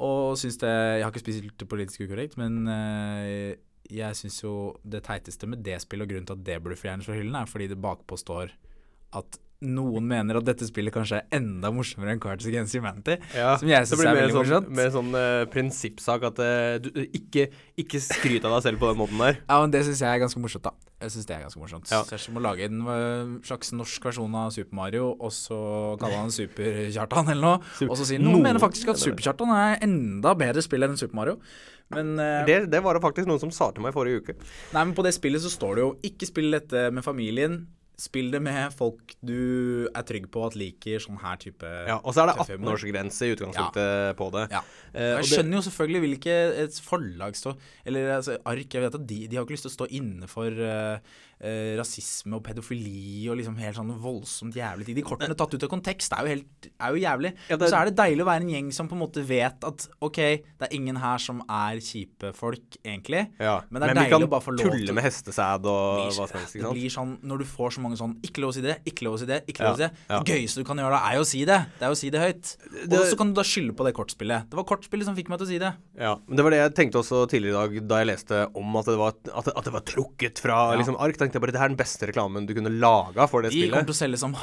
Og syns det Jeg har ikke spilt politisk ukorrekt, men uh, jeg syns jo det teiteste med det spillet, og grunnen til at det burde fjernes fra hyllen, er fordi det bakpå står at noen mener at dette spillet kanskje er enda morsommere enn Cards Against Humanity. Ja, Som jeg syns er mer veldig sånn, morsomt. Med sånn uh, prinsippsak at uh, du ikke, ikke skryt av deg selv på den måten der. Ja, men Det syns jeg er ganske morsomt, da. Jeg synes det er ganske morsomt. Ja. Ser er som å lage en øh, slags norsk versjon av Super Mario, og så kalle han Super-Kjartan eller noe. Super- Og så sier Noen- mener faktisk at Super-Kjartan er enda bedre spill enn Super Mario. Men, uh, Det, det var det faktisk noen som sa til meg forrige uke. nei, men på det spillet så står det jo 'ikke spill dette med familien'. Spill det med folk du er trygg på at liker sånn her type Ja, Og så er det 18-årsgrense i utgangspunktet på det. Ja. Eh, og Jeg skjønner jo selvfølgelig hvilke et forlag stå Eller altså, Ark, jeg vet at de, de har ikke lyst til å stå inne for eh, eh, rasisme og pedofili og liksom helt sånn voldsomt jævlig ting. De kortene tatt ut av kontekst er jo helt er jo jævlig. Ja, det- så er det deilig å være en gjeng som på en måte vet at OK, det er ingen her som er kjipe folk, egentlig. ja. Men det er vi deilig kan å bare få lov til- tulle med hestesæd og blir- hva som helst. det blir sånn Når du får så mange sånn Ikke lov å si det, ikke lov å si det, ikke lov å si det. Ja. Det gøyeste du kan gjøre da, er jo å si det. Det er jo å si det høyt. Og så kan du da skylde på det kortspillet. Det var kortspillet som fikk meg til å si det. Ja, men Det var det jeg tenkte også tidligere i dag, da jeg leste om at det var, at det, at det var trukket fra liksom, ark. Tenkte jeg bare Det er den beste reklamen du kunne laga for det De kommer til å selge som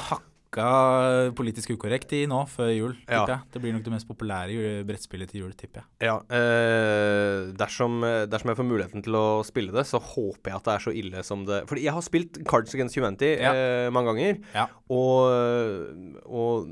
hakka politisk ukorrekt i nå, før jul. Ja. jeg. Det blir nok det mest populære brettspillet til jul, tipper jeg. Ja, eh, dersom, dersom jeg får muligheten til å spille det, så håper jeg at det er så ille som det Fordi jeg har spilt Cards Against Humanity Ja. eh, mange ganger, Ja. og, og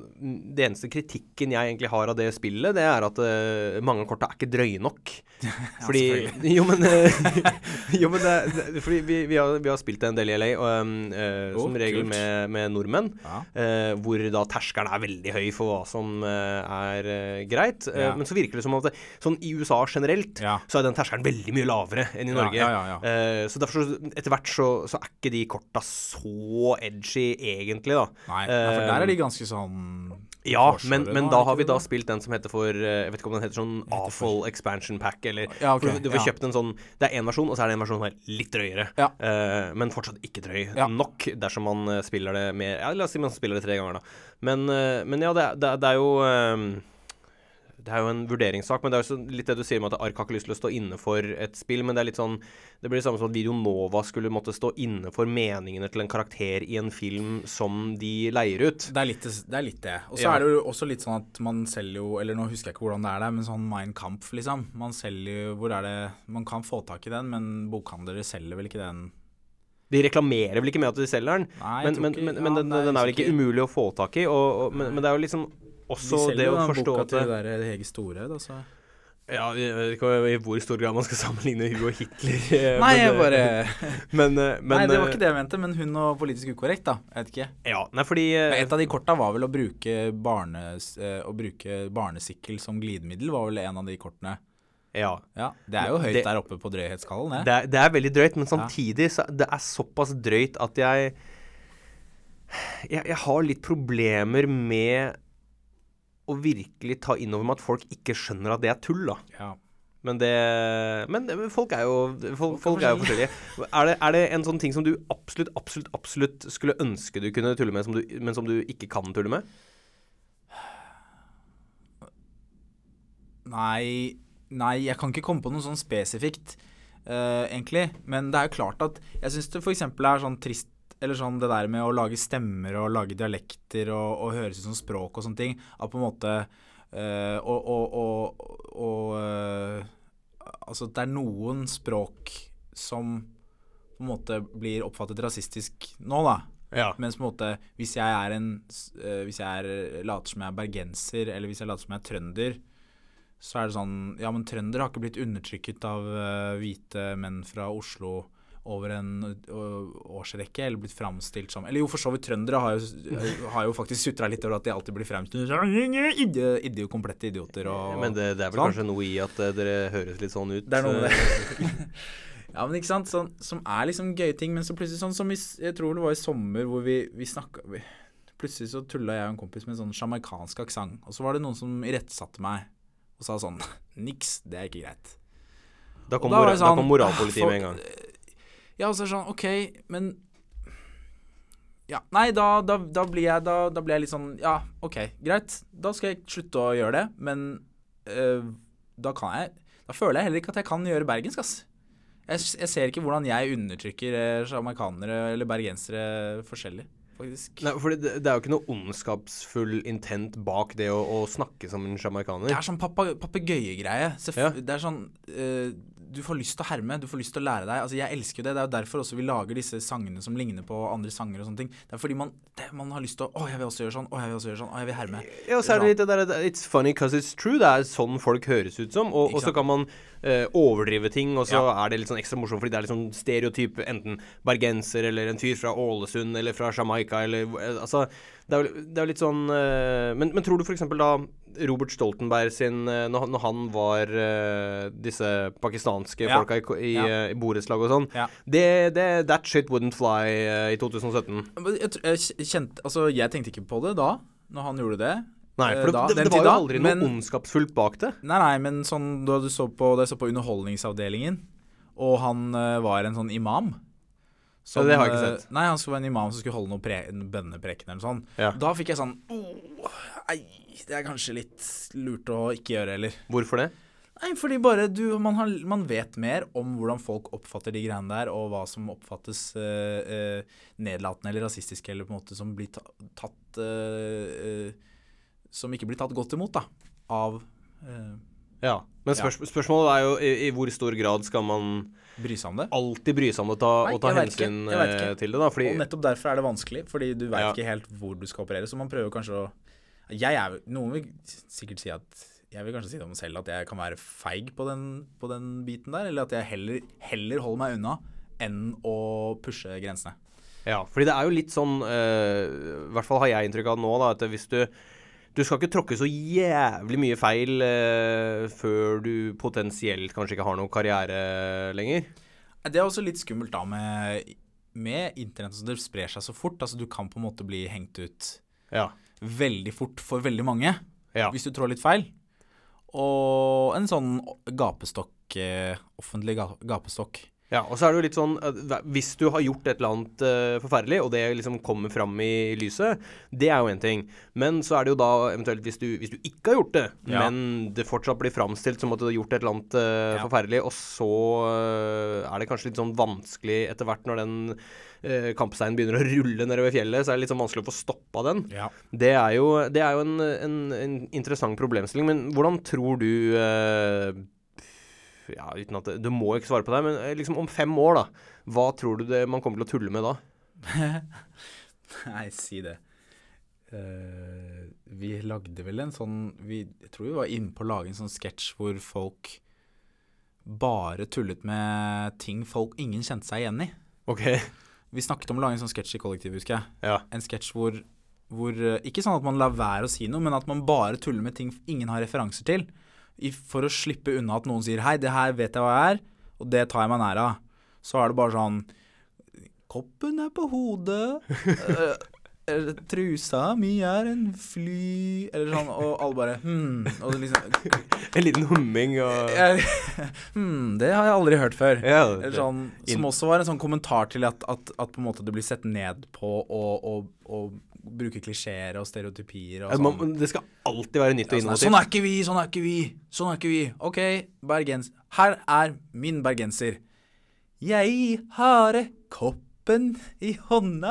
det eneste kritikken jeg egentlig har av det spillet, det er at eh, mange av korta er ikke drøye nok. Fordi Jo, men, eh, jo, men det, det, Fordi vi, vi, har, vi har spilt en del i LA, og, um, eh, oh, som regel med, med nordmenn. Ja. Eh, hvor da terskelen er veldig høy for hva som eh, er eh, greit. Ja. Men så virker det som at det, sånn i USA generelt Ja. så er den terskelen veldig mye lavere enn i Norge. ja. Eh, så derfor så, etter hvert så, så er ikke de korta så edgy egentlig, da. Nei, for der er de ganske sånn Ja, men, men da har vi da spilt den som heter for eh, Jeg vet ikke om den heter sånn Awful Expansion Pack, eller Ja, okay, Du får ja. kjøpt en sånn Det er én versjon, og så er det en versjon som er litt drøyere. Ja. Uh, men fortsatt ikke drøy nok dersom man eh, spiller det med Ja, la oss si man spiller det tre ganger, da. Men, uh, men ja, det, det, det er jo eh, det er jo en vurderingssak, men det er jo litt det du sier med at Ark har ikke lyst til å stå inne for et spill. Men det er litt sånn Det blir det samme som at Video Nova skulle måtte stå inne for meningene til en karakter i en film som de leier ut. Det er litt det. Er litt det. Og så Ja. er det jo også litt sånn at man selger jo Eller nå husker jeg ikke hvordan det er der, men sånn Mein Kampf, liksom. Man selger jo Hvor er det Man kan få tak i den, men bokhandlere selger vel ikke den De reklamerer vel ikke med at de selger den, Nei, men, men, men, ja, men den, den er vel ikke umulig å få tak i. Og, og, men, men det er jo liksom også De det å forstå boka at til det, der Hege Store, altså. Ja, jeg vet ikke i hvor stor grad man skal sammenligne hun og Hitler. eh, Nei, men, jeg eh, bare men, eh, men, Nei, det var eh, ikke det jeg mente, men hun og politisk ukorrekt, da. Jeg vet ikke. Ja, nei, fordi eh, Et av de korta var vel å bruke, barnes, eh, å bruke barnesikkel som glidemiddel, var vel en av de kortene. Ja. Ja, Det er jo høyt Det- der oppe på drøyhetskallen, det. Det det er veldig drøyt, men samtidig så det er såpass drøyt at jeg, jeg Jeg har litt problemer med å virkelig ta inn over meg at folk ikke skjønner at det er tull, da. Ja. Men det Men folk er jo Folk, Folk er jo forskjellige. Er det, er det en sånn ting som du absolutt, absolutt, absolutt skulle ønske du kunne tulle med, som du, men som du ikke kan tulle med? Nei, nei, jeg kan ikke komme på noe sånn spesifikt, uh, egentlig. Men det er jo klart at jeg syns det f.eks. er sånn trist Eller sånn det der med å lage stemmer og lage dialekter og, og høres ut som språk og sånne ting. At på en måte øh, Og, og, og, eh, Altså, det er noen språk som på en måte blir oppfattet rasistisk nå, da. Ja. Mens på en måte, hvis jeg er en eh, Hvis jeg er, later som jeg er bergenser, eller hvis jeg later som jeg er trønder, så er det sånn Ja, men trøndere har ikke blitt undertrykket av hvite menn fra Oslo over en årsrekke, eller blitt framstilt som Eller jo, for så vidt, trøndere har jo, har jo faktisk sutra litt over at de alltid blir fremstilt som idi- idi- komplette idioter og Men det, det er vel sånn. kanskje noe i at dere høres litt sånn ut. Det er noe med det. ja, men ikke sant, sånn, som er liksom gøye ting, men så plutselig sånn som vi, Jeg tror det var i sommer hvor vi, vi snakka Plutselig så tulla jeg og en kompis med en sånn sjamaikansk aksent, og så var det noen som irettesatte meg og sa sånn Niks, det er ikke greit. Da kom, da mora, sånn, da kom moralpolitiet med en gang. Ja, og så er det sånn OK, men Ja, nei, da, da, da, blir jeg, da, da blir jeg litt sånn Ja, OK, greit. Da skal jeg slutte å gjøre det, men øh, da kan jeg Da føler jeg heller ikke at jeg kan gjøre bergensk, ass. Jeg, jeg ser ikke hvordan jeg undertrykker eh, eller bergensere forskjellig, faktisk. Nei, for det, det er jo ikke noe ondskapsfull intent bak det å, å snakke som en sjamaikaner. Det er sånn papegøyegreie. Ja. Det er sånn uh, Du får lyst til å herme, du får lyst til å lære deg. Altså Jeg elsker jo det. Det er jo derfor også vi lager disse sangene som ligner på andre sanger og sånne ting. Det er fordi man, det, man har lyst til å Å, jeg vil også gjøre sånn. Å, jeg vil også gjøre sånn. Å, jeg vil herme. Ja, og så er det litt det der It's funny because it's true. Det er sånn folk høres ut som. Og, og så kan man eh, overdrive ting, og så Ja. er det litt sånn ekstra morsomt fordi det er litt sånn stereotyp enten bergenser eller en fyr fra Ålesund eller fra Jamaica eller eh, Altså, det er jo, det er jo litt sånn uh, men, men tror du f.eks. da Robert Stoltenberg sin Når, han- når han var uh, disse pakistanske Ja. folka i, i, Ja. i borettslag og sånn Ja. det, det, That shit wouldn't fly i 2017. Jeg, jeg kjent, Altså, jeg tenkte ikke på det da, når han gjorde det. Nei, for for da- det, det, var jo aldri noe men- ondskapsfullt bak det. Nei, nei, men sånn da du så på, da jeg så på Underholdningsavdelingen, og han uh, var en sånn imam, Ja, det har jeg ikke eh, sett. Nei, han skulle være en imam som skulle holde noe pre en bønnepreken eller noe sånt. Ja. Da fikk jeg sånn oh, Ei, det er kanskje litt lurt å ikke gjøre heller. Hvorfor det? Nei, fordi bare du man, har, man vet mer om hvordan folk oppfatter de greiene der, og hva som oppfattes uh, uh, nedlatende eller rasistiske, eller på en måte som blir tatt uh, eh, Som ikke blir tatt godt imot, da, av eh, Ja. Men spørs spørsmålet er jo i, i hvor stor grad skal man bry seg om det. alltid bry seg om det ta, Nei, og ta hensyn eh, til det, da? Fordi Og nettopp derfor er det vanskelig, fordi du veit Ja. ikke helt hvor du skal operere. Så man prøver kanskje å Jeg er Noen vil sikkert si at Jeg vil kanskje si det om meg selv at jeg kan være feig på den, på den biten der, eller at jeg heller, heller holder meg unna enn å pushe grensene. Ja, fordi det er jo litt sånn I I hvert fall har jeg inntrykk av det nå, da, at hvis du Du skal ikke tråkke så jævlig mye feil eh, før du potensielt kanskje ikke har noen karriere lenger. Det er også litt skummelt da med, med internett, det sprer seg så fort. Altså Du kan på en måte bli hengt ut Ja. veldig fort for veldig mange Ja. hvis du trår litt feil. Og en sånn gapestokk, eh, offentlig gapestokk. Ja. Og så er det jo litt sånn Hvis du har gjort et eller annet uh, forferdelig, og det liksom kommer fram i lyset, det er jo én ting. Men så er det jo da eventuelt hvis du, hvis du ikke har gjort det, Ja. men det fortsatt blir framstilt som at du har gjort et eller annet uh, Ja. forferdelig, og så uh, er det kanskje litt sånn vanskelig etter hvert når den kampsteinen begynner å rulle nedover fjellet, så er det litt sånn vanskelig å få stoppa den. Ja. Det er jo, det er jo en, en, en interessant problemstilling, men hvordan tror du eh, Ja, uten at det, Du må ikke svare på det, men eh, liksom om fem år, da. Hva tror du det man kommer til å tulle med da? Nei, si det. Uh, vi lagde vel en sånn vi, Jeg tror vi var inne på å lage en sånn sketsj hvor folk bare tullet med ting folk ingen kjente seg igjen i. Ok. Vi snakket om å lage en sånn sketsj i kollektivet, husker jeg. Ja. En sketsj hvor, hvor eh, Ikke sånn at man lar være å si noe, men at man bare tuller med ting ingen har referanser til. I, for å slippe unna at noen sier 'hei, det her vet jeg hva jeg er', og det tar jeg meg nær av. Så er det bare sånn Koppen er på hodet. eh, trusa mi er en fly Eller sånn, og alle bare hmm. Og liksom En liten humming og jeg, Hm, det har jeg aldri hørt før. Ja, Eller sånn, som også var en sånn kommentar til at, at, at på en måte det blir sett ned på å bruke klisjeer og stereotypier og sånn. man- Det skal alltid være nytt og innovativt. sånn er ikke vi, sånn er ikke vi, sånn er ikke vi. OK, bergens... Her er min bergenser. Jeg har koppen i hånda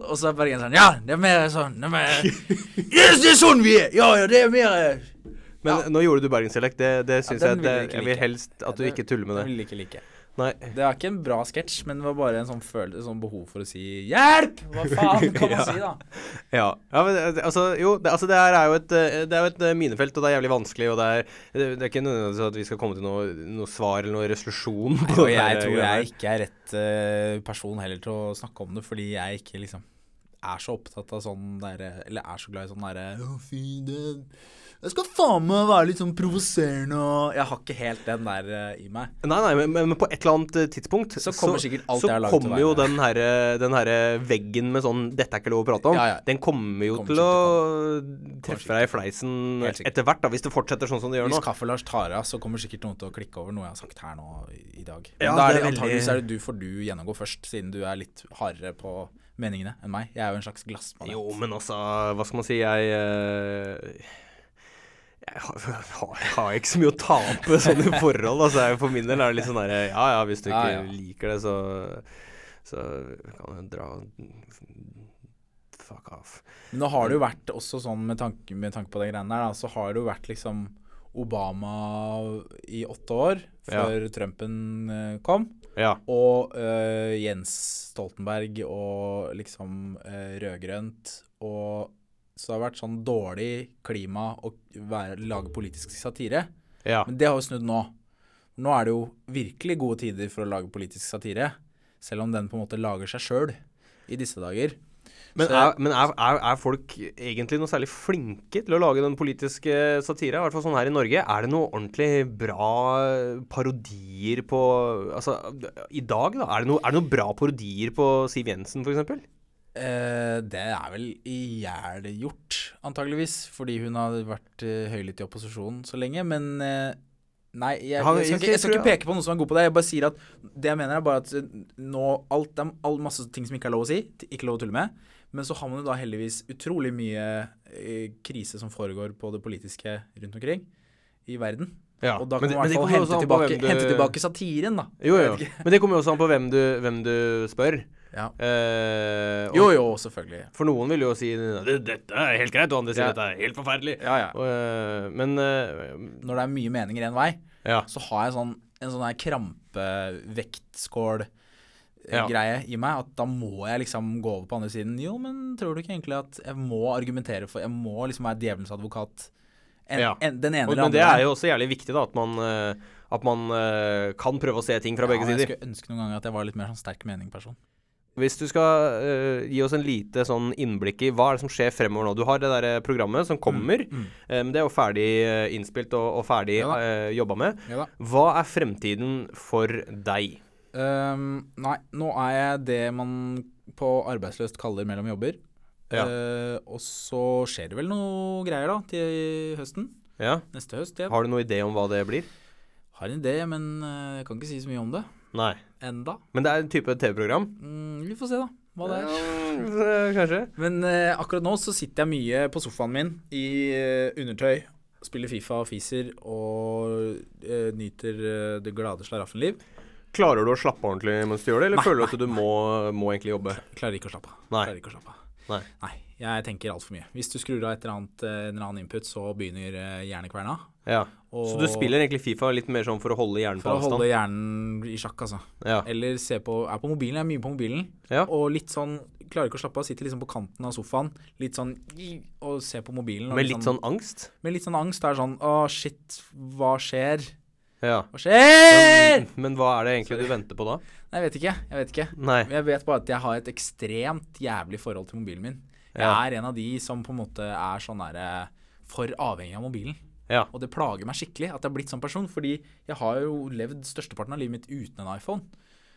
Og så er bergenseren Ja, det er mer sånn det er mer, Yes, det er sånn vi er! Ja, ja, det er mer Men nå gjorde du bergensdialekt. Det, det syns ja, jeg vil jeg vil helst at du ikke tuller med Det det. vil ikke like. Nei. Det er ikke en bra sketsj, men det var bare en sånn, følelse, sånn behov for å si 'hjelp'! Hva faen kan man Ja. si, da? Ja, ja men det- altså, jo, det, altså, det her er jo et, eh, det er jo et eh, minefelt, og det er jævlig vanskelig, og det er, det, det er ikke nødvendigvis at vi skal komme til noe, noe svar eller noe resolusjon Nei, Og jeg tror jeg ikke er rett uh, person heller til å snakke om det, fordi jeg ikke liksom er så opptatt av sånn derre Eller er så glad i sånn derre fy, det skal faen meg være litt sånn provoserende og Jeg har ikke helt den der uh, i meg. Nei, nei, men, men på et eller annet eh, tidspunkt Så kommer sikkert alt så jeg har laget til å kommer jo den her, den her veggen med sånn 'dette er ikke lov å prate om', Ja, ja. den kommer jo Kommer til å treffe deg i fleisen etter hvert, da, hvis det fortsetter sånn som det gjør Hvis nå. Kaffe-Lars tar av, så kommer sikkert noen til å klikke over noe jeg har sagt her nå i, dag. Ja, da er det antageligvis er det du får du gjennomgå først, siden du er litt hardere på meningene enn meg. Jeg er jo en slags glassmanet. Jo, men altså, hva skal man si, jeg eh, jeg har, ikke så mye å tape sånne forhold. Altså, for min del er det litt sånn derre Ja ja, hvis du ikke ja. liker det, så Så kan du dra Fuck off. Men nå har det jo vært også sånn med tanke, med tanke på de greiene der, da, så har det jo vært liksom Obama i åtte år før Trumpen eh, kom. Ja. Og uh, Jens Stoltenberg og liksom uh, rød-grønt. Og så det har vært sånn dårlig klima å være, lage politisk satire. ja. Men det har jo snudd nå. Nå er det jo virkelig gode tider for å lage politisk satire. Selv om den på en måte lager seg sjøl i disse dager. Men, er, men er, er, er folk egentlig noe særlig flinke til å lage den politiske satire? I hvert fall sånn her i Norge. Er det noe ordentlig bra parodier på Altså, i dag, da? Er det noe, det noe bra parodier på Siv Jensen, f.eks.? Eh, det er vel ihjelgjort, antageligvis. Fordi hun har vært eh, høylytt i opposisjonen så lenge. Men eh, Nei, jeg, jeg, skal, ikke, jeg skal ikke peke på noen som er god på det. Jeg bare sier at Det jeg mener, er bare at eh, nå alt, Det er all masse ting som ikke er lov å si, ikke lov å tulle med. Men så har man jo da heldigvis utrolig mye eh, krise som foregår på det politiske rundt omkring i verden. Ja. Og da kan det- man i hvert fall hente tilbake, du- hente tilbake satiren, da. Jo, jo. Men det kommer jo også an på hvem du, hvem du spør. Ja. Eh, Jo, jo, selvfølgelig. For noen vil jo si dette er helt greit, og andre sier Ja. dette er helt forferdelig. Ja, ja. Og, eh, men eh, Når det er mye meninger én vei, ja. så har jeg sånn, en sånn her krampevektskål-greie Ja. i meg. At da må jeg liksom gå over på andre siden. Jo, men tror du ikke egentlig at jeg må argumentere for Jeg må liksom være djevelens advokat. En, Ja. en, den ene Og, eller men det er jo også jævlig viktig, da, at man, eh, at man eh, kan prøve å se ting fra begge sider. Jeg skulle ønske noen ganger at jeg var litt mer sånn sterk mening-person. Hvis du skal uh, gi oss en lite sånn innblikk i hva er det som skjer fremover nå. Du har det der eh, programmet som kommer, Mm. mm. men det er jo ferdig innspilt og, og ferdig Ja uh, jobba med. Ja. Hva er fremtiden for deg? Um, nei, nå er jeg det man på arbeidsløst kaller mellom jobber. Ja. Uh, og så skjer det vel noe greier da til høsten. Ja. Neste høst. Ja. Har du noen idé om hva det blir? har en idé, men jeg kan ikke si så mye om det Nei. enda. Men det er en type TV-program? Mm, vi får se, da. Hva det er. Ja, Kanskje. Men eh, akkurat nå så sitter jeg mye på sofaen min i eh, undertøy, spiller Fifa og fiser og eh, nyter eh, det glade slaraffenliv. Klarer du å slappe ordentlig mens du gjør det, eller Nei, føler du at du må, må egentlig jobbe? Klarer ikke å slappe av. Nei. Klarer ikke å slappe av. Nei. Nei, jeg tenker altfor mye. Hvis du skrur av et eller annet, eh, en eller annen input, så begynner eh, hjernekverna. Ja. Og Så du spiller egentlig Fifa litt mer sånn for å holde hjernen på avstand? for å holde hjernen i sjakk, altså. Ja. Eller se på Er på mobilen. Jeg er mye på mobilen. Ja. Og litt sånn Klarer ikke å slappe av. Sitter liksom på kanten av sofaen. Litt sånn Og ser på mobilen. Med litt sånn angst? Med litt sånn angst. Det er sånn Å, shit. Hva skjer? Ja. Hva skjer? Men, men hva er det egentlig du venter på da? Nei, jeg vet ikke. Jeg vet ikke. Nei. Jeg vet bare at jeg har et ekstremt jævlig forhold til mobilen min. Jeg Ja. er en av de som på en måte er sånn derre For avhengig av mobilen. Ja. Og det plager meg skikkelig at jeg har blitt sånn person, fordi jeg har jo levd størsteparten av livet mitt uten en iPhone.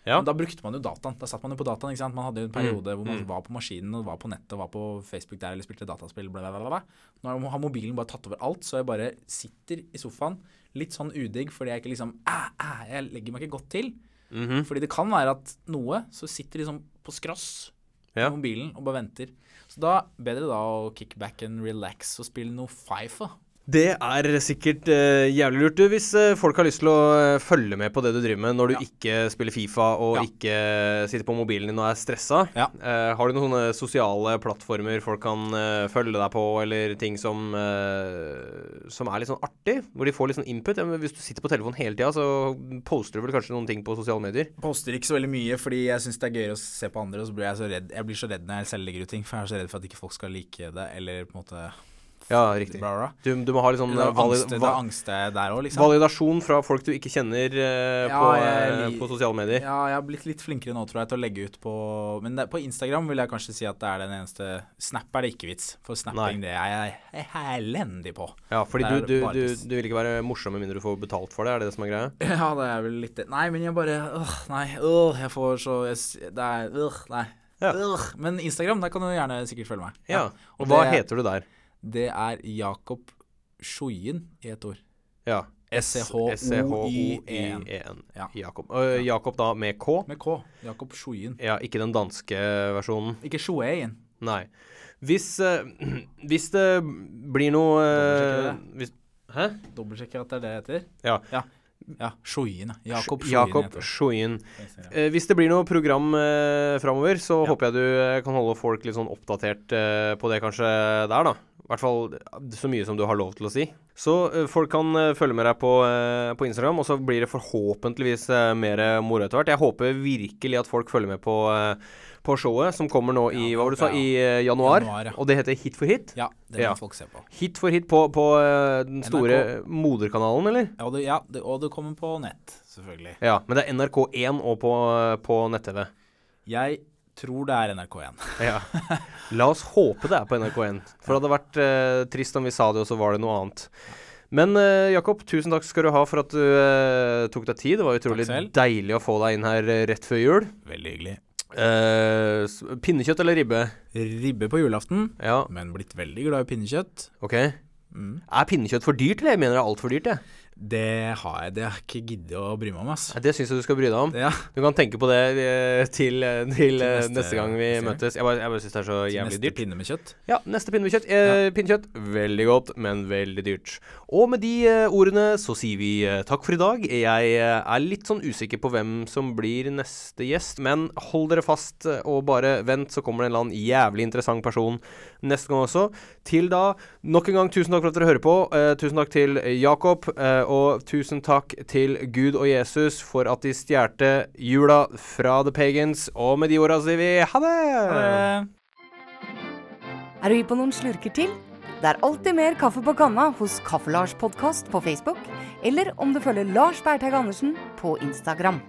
Ja. Men da brukte man jo dataen. Da satt man jo på dataen. ikke sant? Man hadde jo en periode hvor man mm. var på maskinen og var på nettet og var på Facebook der eller spilte dataspill. Bla, bla, bla. Nå har mobilen bare tatt over alt, så jeg bare sitter i sofaen litt sånn udigg fordi jeg ikke liksom æ, æ, Jeg legger meg ikke godt til. Mhm. Fordi det kan være at noe så sitter liksom på skross Ja. på mobilen og bare venter. Så da bedre da å kick back and relax og spille noe Fifa. Det er sikkert uh, jævlig lurt. Du, hvis uh, folk har lyst til å uh, følge med på det du driver med når du Ja. ikke spiller Fifa og Ja. ikke sitter på mobilen din og er stressa, Ja. har du noen sosiale plattformer folk kan følge deg på, eller ting som, som er litt sånn artig? Hvor de får litt sånn input? Hvis du sitter på telefonen hele tida, så poster du vel kanskje noen ting på sosiale medier? Poster ikke så veldig mye fordi jeg syns det er gøyere å se på andre, og så blir jeg så redd Jeg blir så redd når jeg selv legger ut ting, for jeg er så redd for at ikke folk skal like det, eller på en måte Ja, riktig. bla, bla. Du, du må ha litt sånn Da eh, da angster jeg der òg, liksom. validasjon fra folk du ikke kjenner uh, Ja, på, eh, på sosiale medier. Ja, jeg har blitt litt flinkere nå, tror jeg, til å legge ut på Men det, på Instagram vil jeg kanskje si at det er den eneste Snap er det ikke vits, for snapping det er jeg elendig på. Ja, fordi du, du, du, du vil ikke være morsom med mindre du får betalt for det, er det det som er greia? Ja, det er vel litt det. Nei, men jeg bare øh, Nei, øh, jeg får så jeg, Det er øh, Nei. Ja. Men Instagram, der kan du gjerne sikkert følge meg. Ja. Og Og hva det- heter du der? Det er Jakob Sjoien i ett ord. Ja. S-C-H-O-I-E-N. S-C-H-O-I-E-N. Ja. Jakob. Uh, Jakob da med K? Med K. Jakob Sjoien. Ja, ikke den danske versjonen. Ikke Sjoeien. Nei. Hvis, uh, hvis det blir noe uh, hvis, Hæ? Dobbeltsjekker at det er det det heter. Ja. Ja, ja Sjoien. Jakob. Sjoien. Eh, hvis det blir noe program eh, framover, så Ja. håper jeg du eh, kan holde folk litt sånn oppdatert eh, på det kanskje der, da. I hvert fall så mye som du har lov til å si. Så eh, folk kan eh, følge med deg på, eh, på Instagram, og så blir det forhåpentligvis eh, mer moro etter hvert. Jeg håper virkelig at folk følger med på, eh, på showet som kommer nå i Ja, sa, i eh, januar. Januar, ja. Og det heter Hit for hit. Ja, det vil Ja. folk se på. Hit for hit på, på eh, den store moderkanalen, eller? Ja, det, ja det, og det kommer på nett, selvfølgelig. Ja, men det er NRK1 og på, på nett-TV. Jeg tror det er NRK1. Ja. La oss håpe det er på NRK1. For det hadde vært eh, trist om vi sa det, og så var det noe annet. Men eh, Jakob, tusen takk skal du ha for at du eh, tok deg tid. Det var utrolig deilig å få deg inn her eh, rett før jul. Veldig hyggelig. Eh, pinnekjøtt eller ribbe? Ribbe på julaften, Ja, men blitt veldig glad i pinnekjøtt. OK. Mm. Er pinnekjøtt for dyrt, eller? Jeg mener det er altfor dyrt, jeg. Det har jeg, det har jeg ikke giddet å bry meg om, ass. Det syns jeg du skal bry deg om. Ja, Du kan tenke på det til, til, eh, til, eh, neste- neste, gang vi neste møtes. Jeg bare, jeg bare syns det er så til jævlig neste dyrt. pinne med kjøtt. Ja, neste pinne med kjøtt. Eh, Pinnekjøtt, veldig godt, men veldig dyrt. Og med de eh, ordene så sier vi eh, takk for i dag. Jeg eh, er litt sånn usikker på hvem som blir neste gjest, men hold dere fast eh, og bare vent, så kommer det en eller annen jævlig interessant person neste gang også. Til da, nok en gang tusen takk for at dere hører på. Eh, tusen takk til Jakob, eh, og tusen takk til Gud og Jesus for at de stjerte jula fra The Pagans. Og med de orda sier vi ha det! Er du hypp på noen slurker til? Det er alltid mer kaffe på kanna hos Kaffe-Lars podkast på Facebook, eller om du følger Lars Berthaug Andersen på Instagram.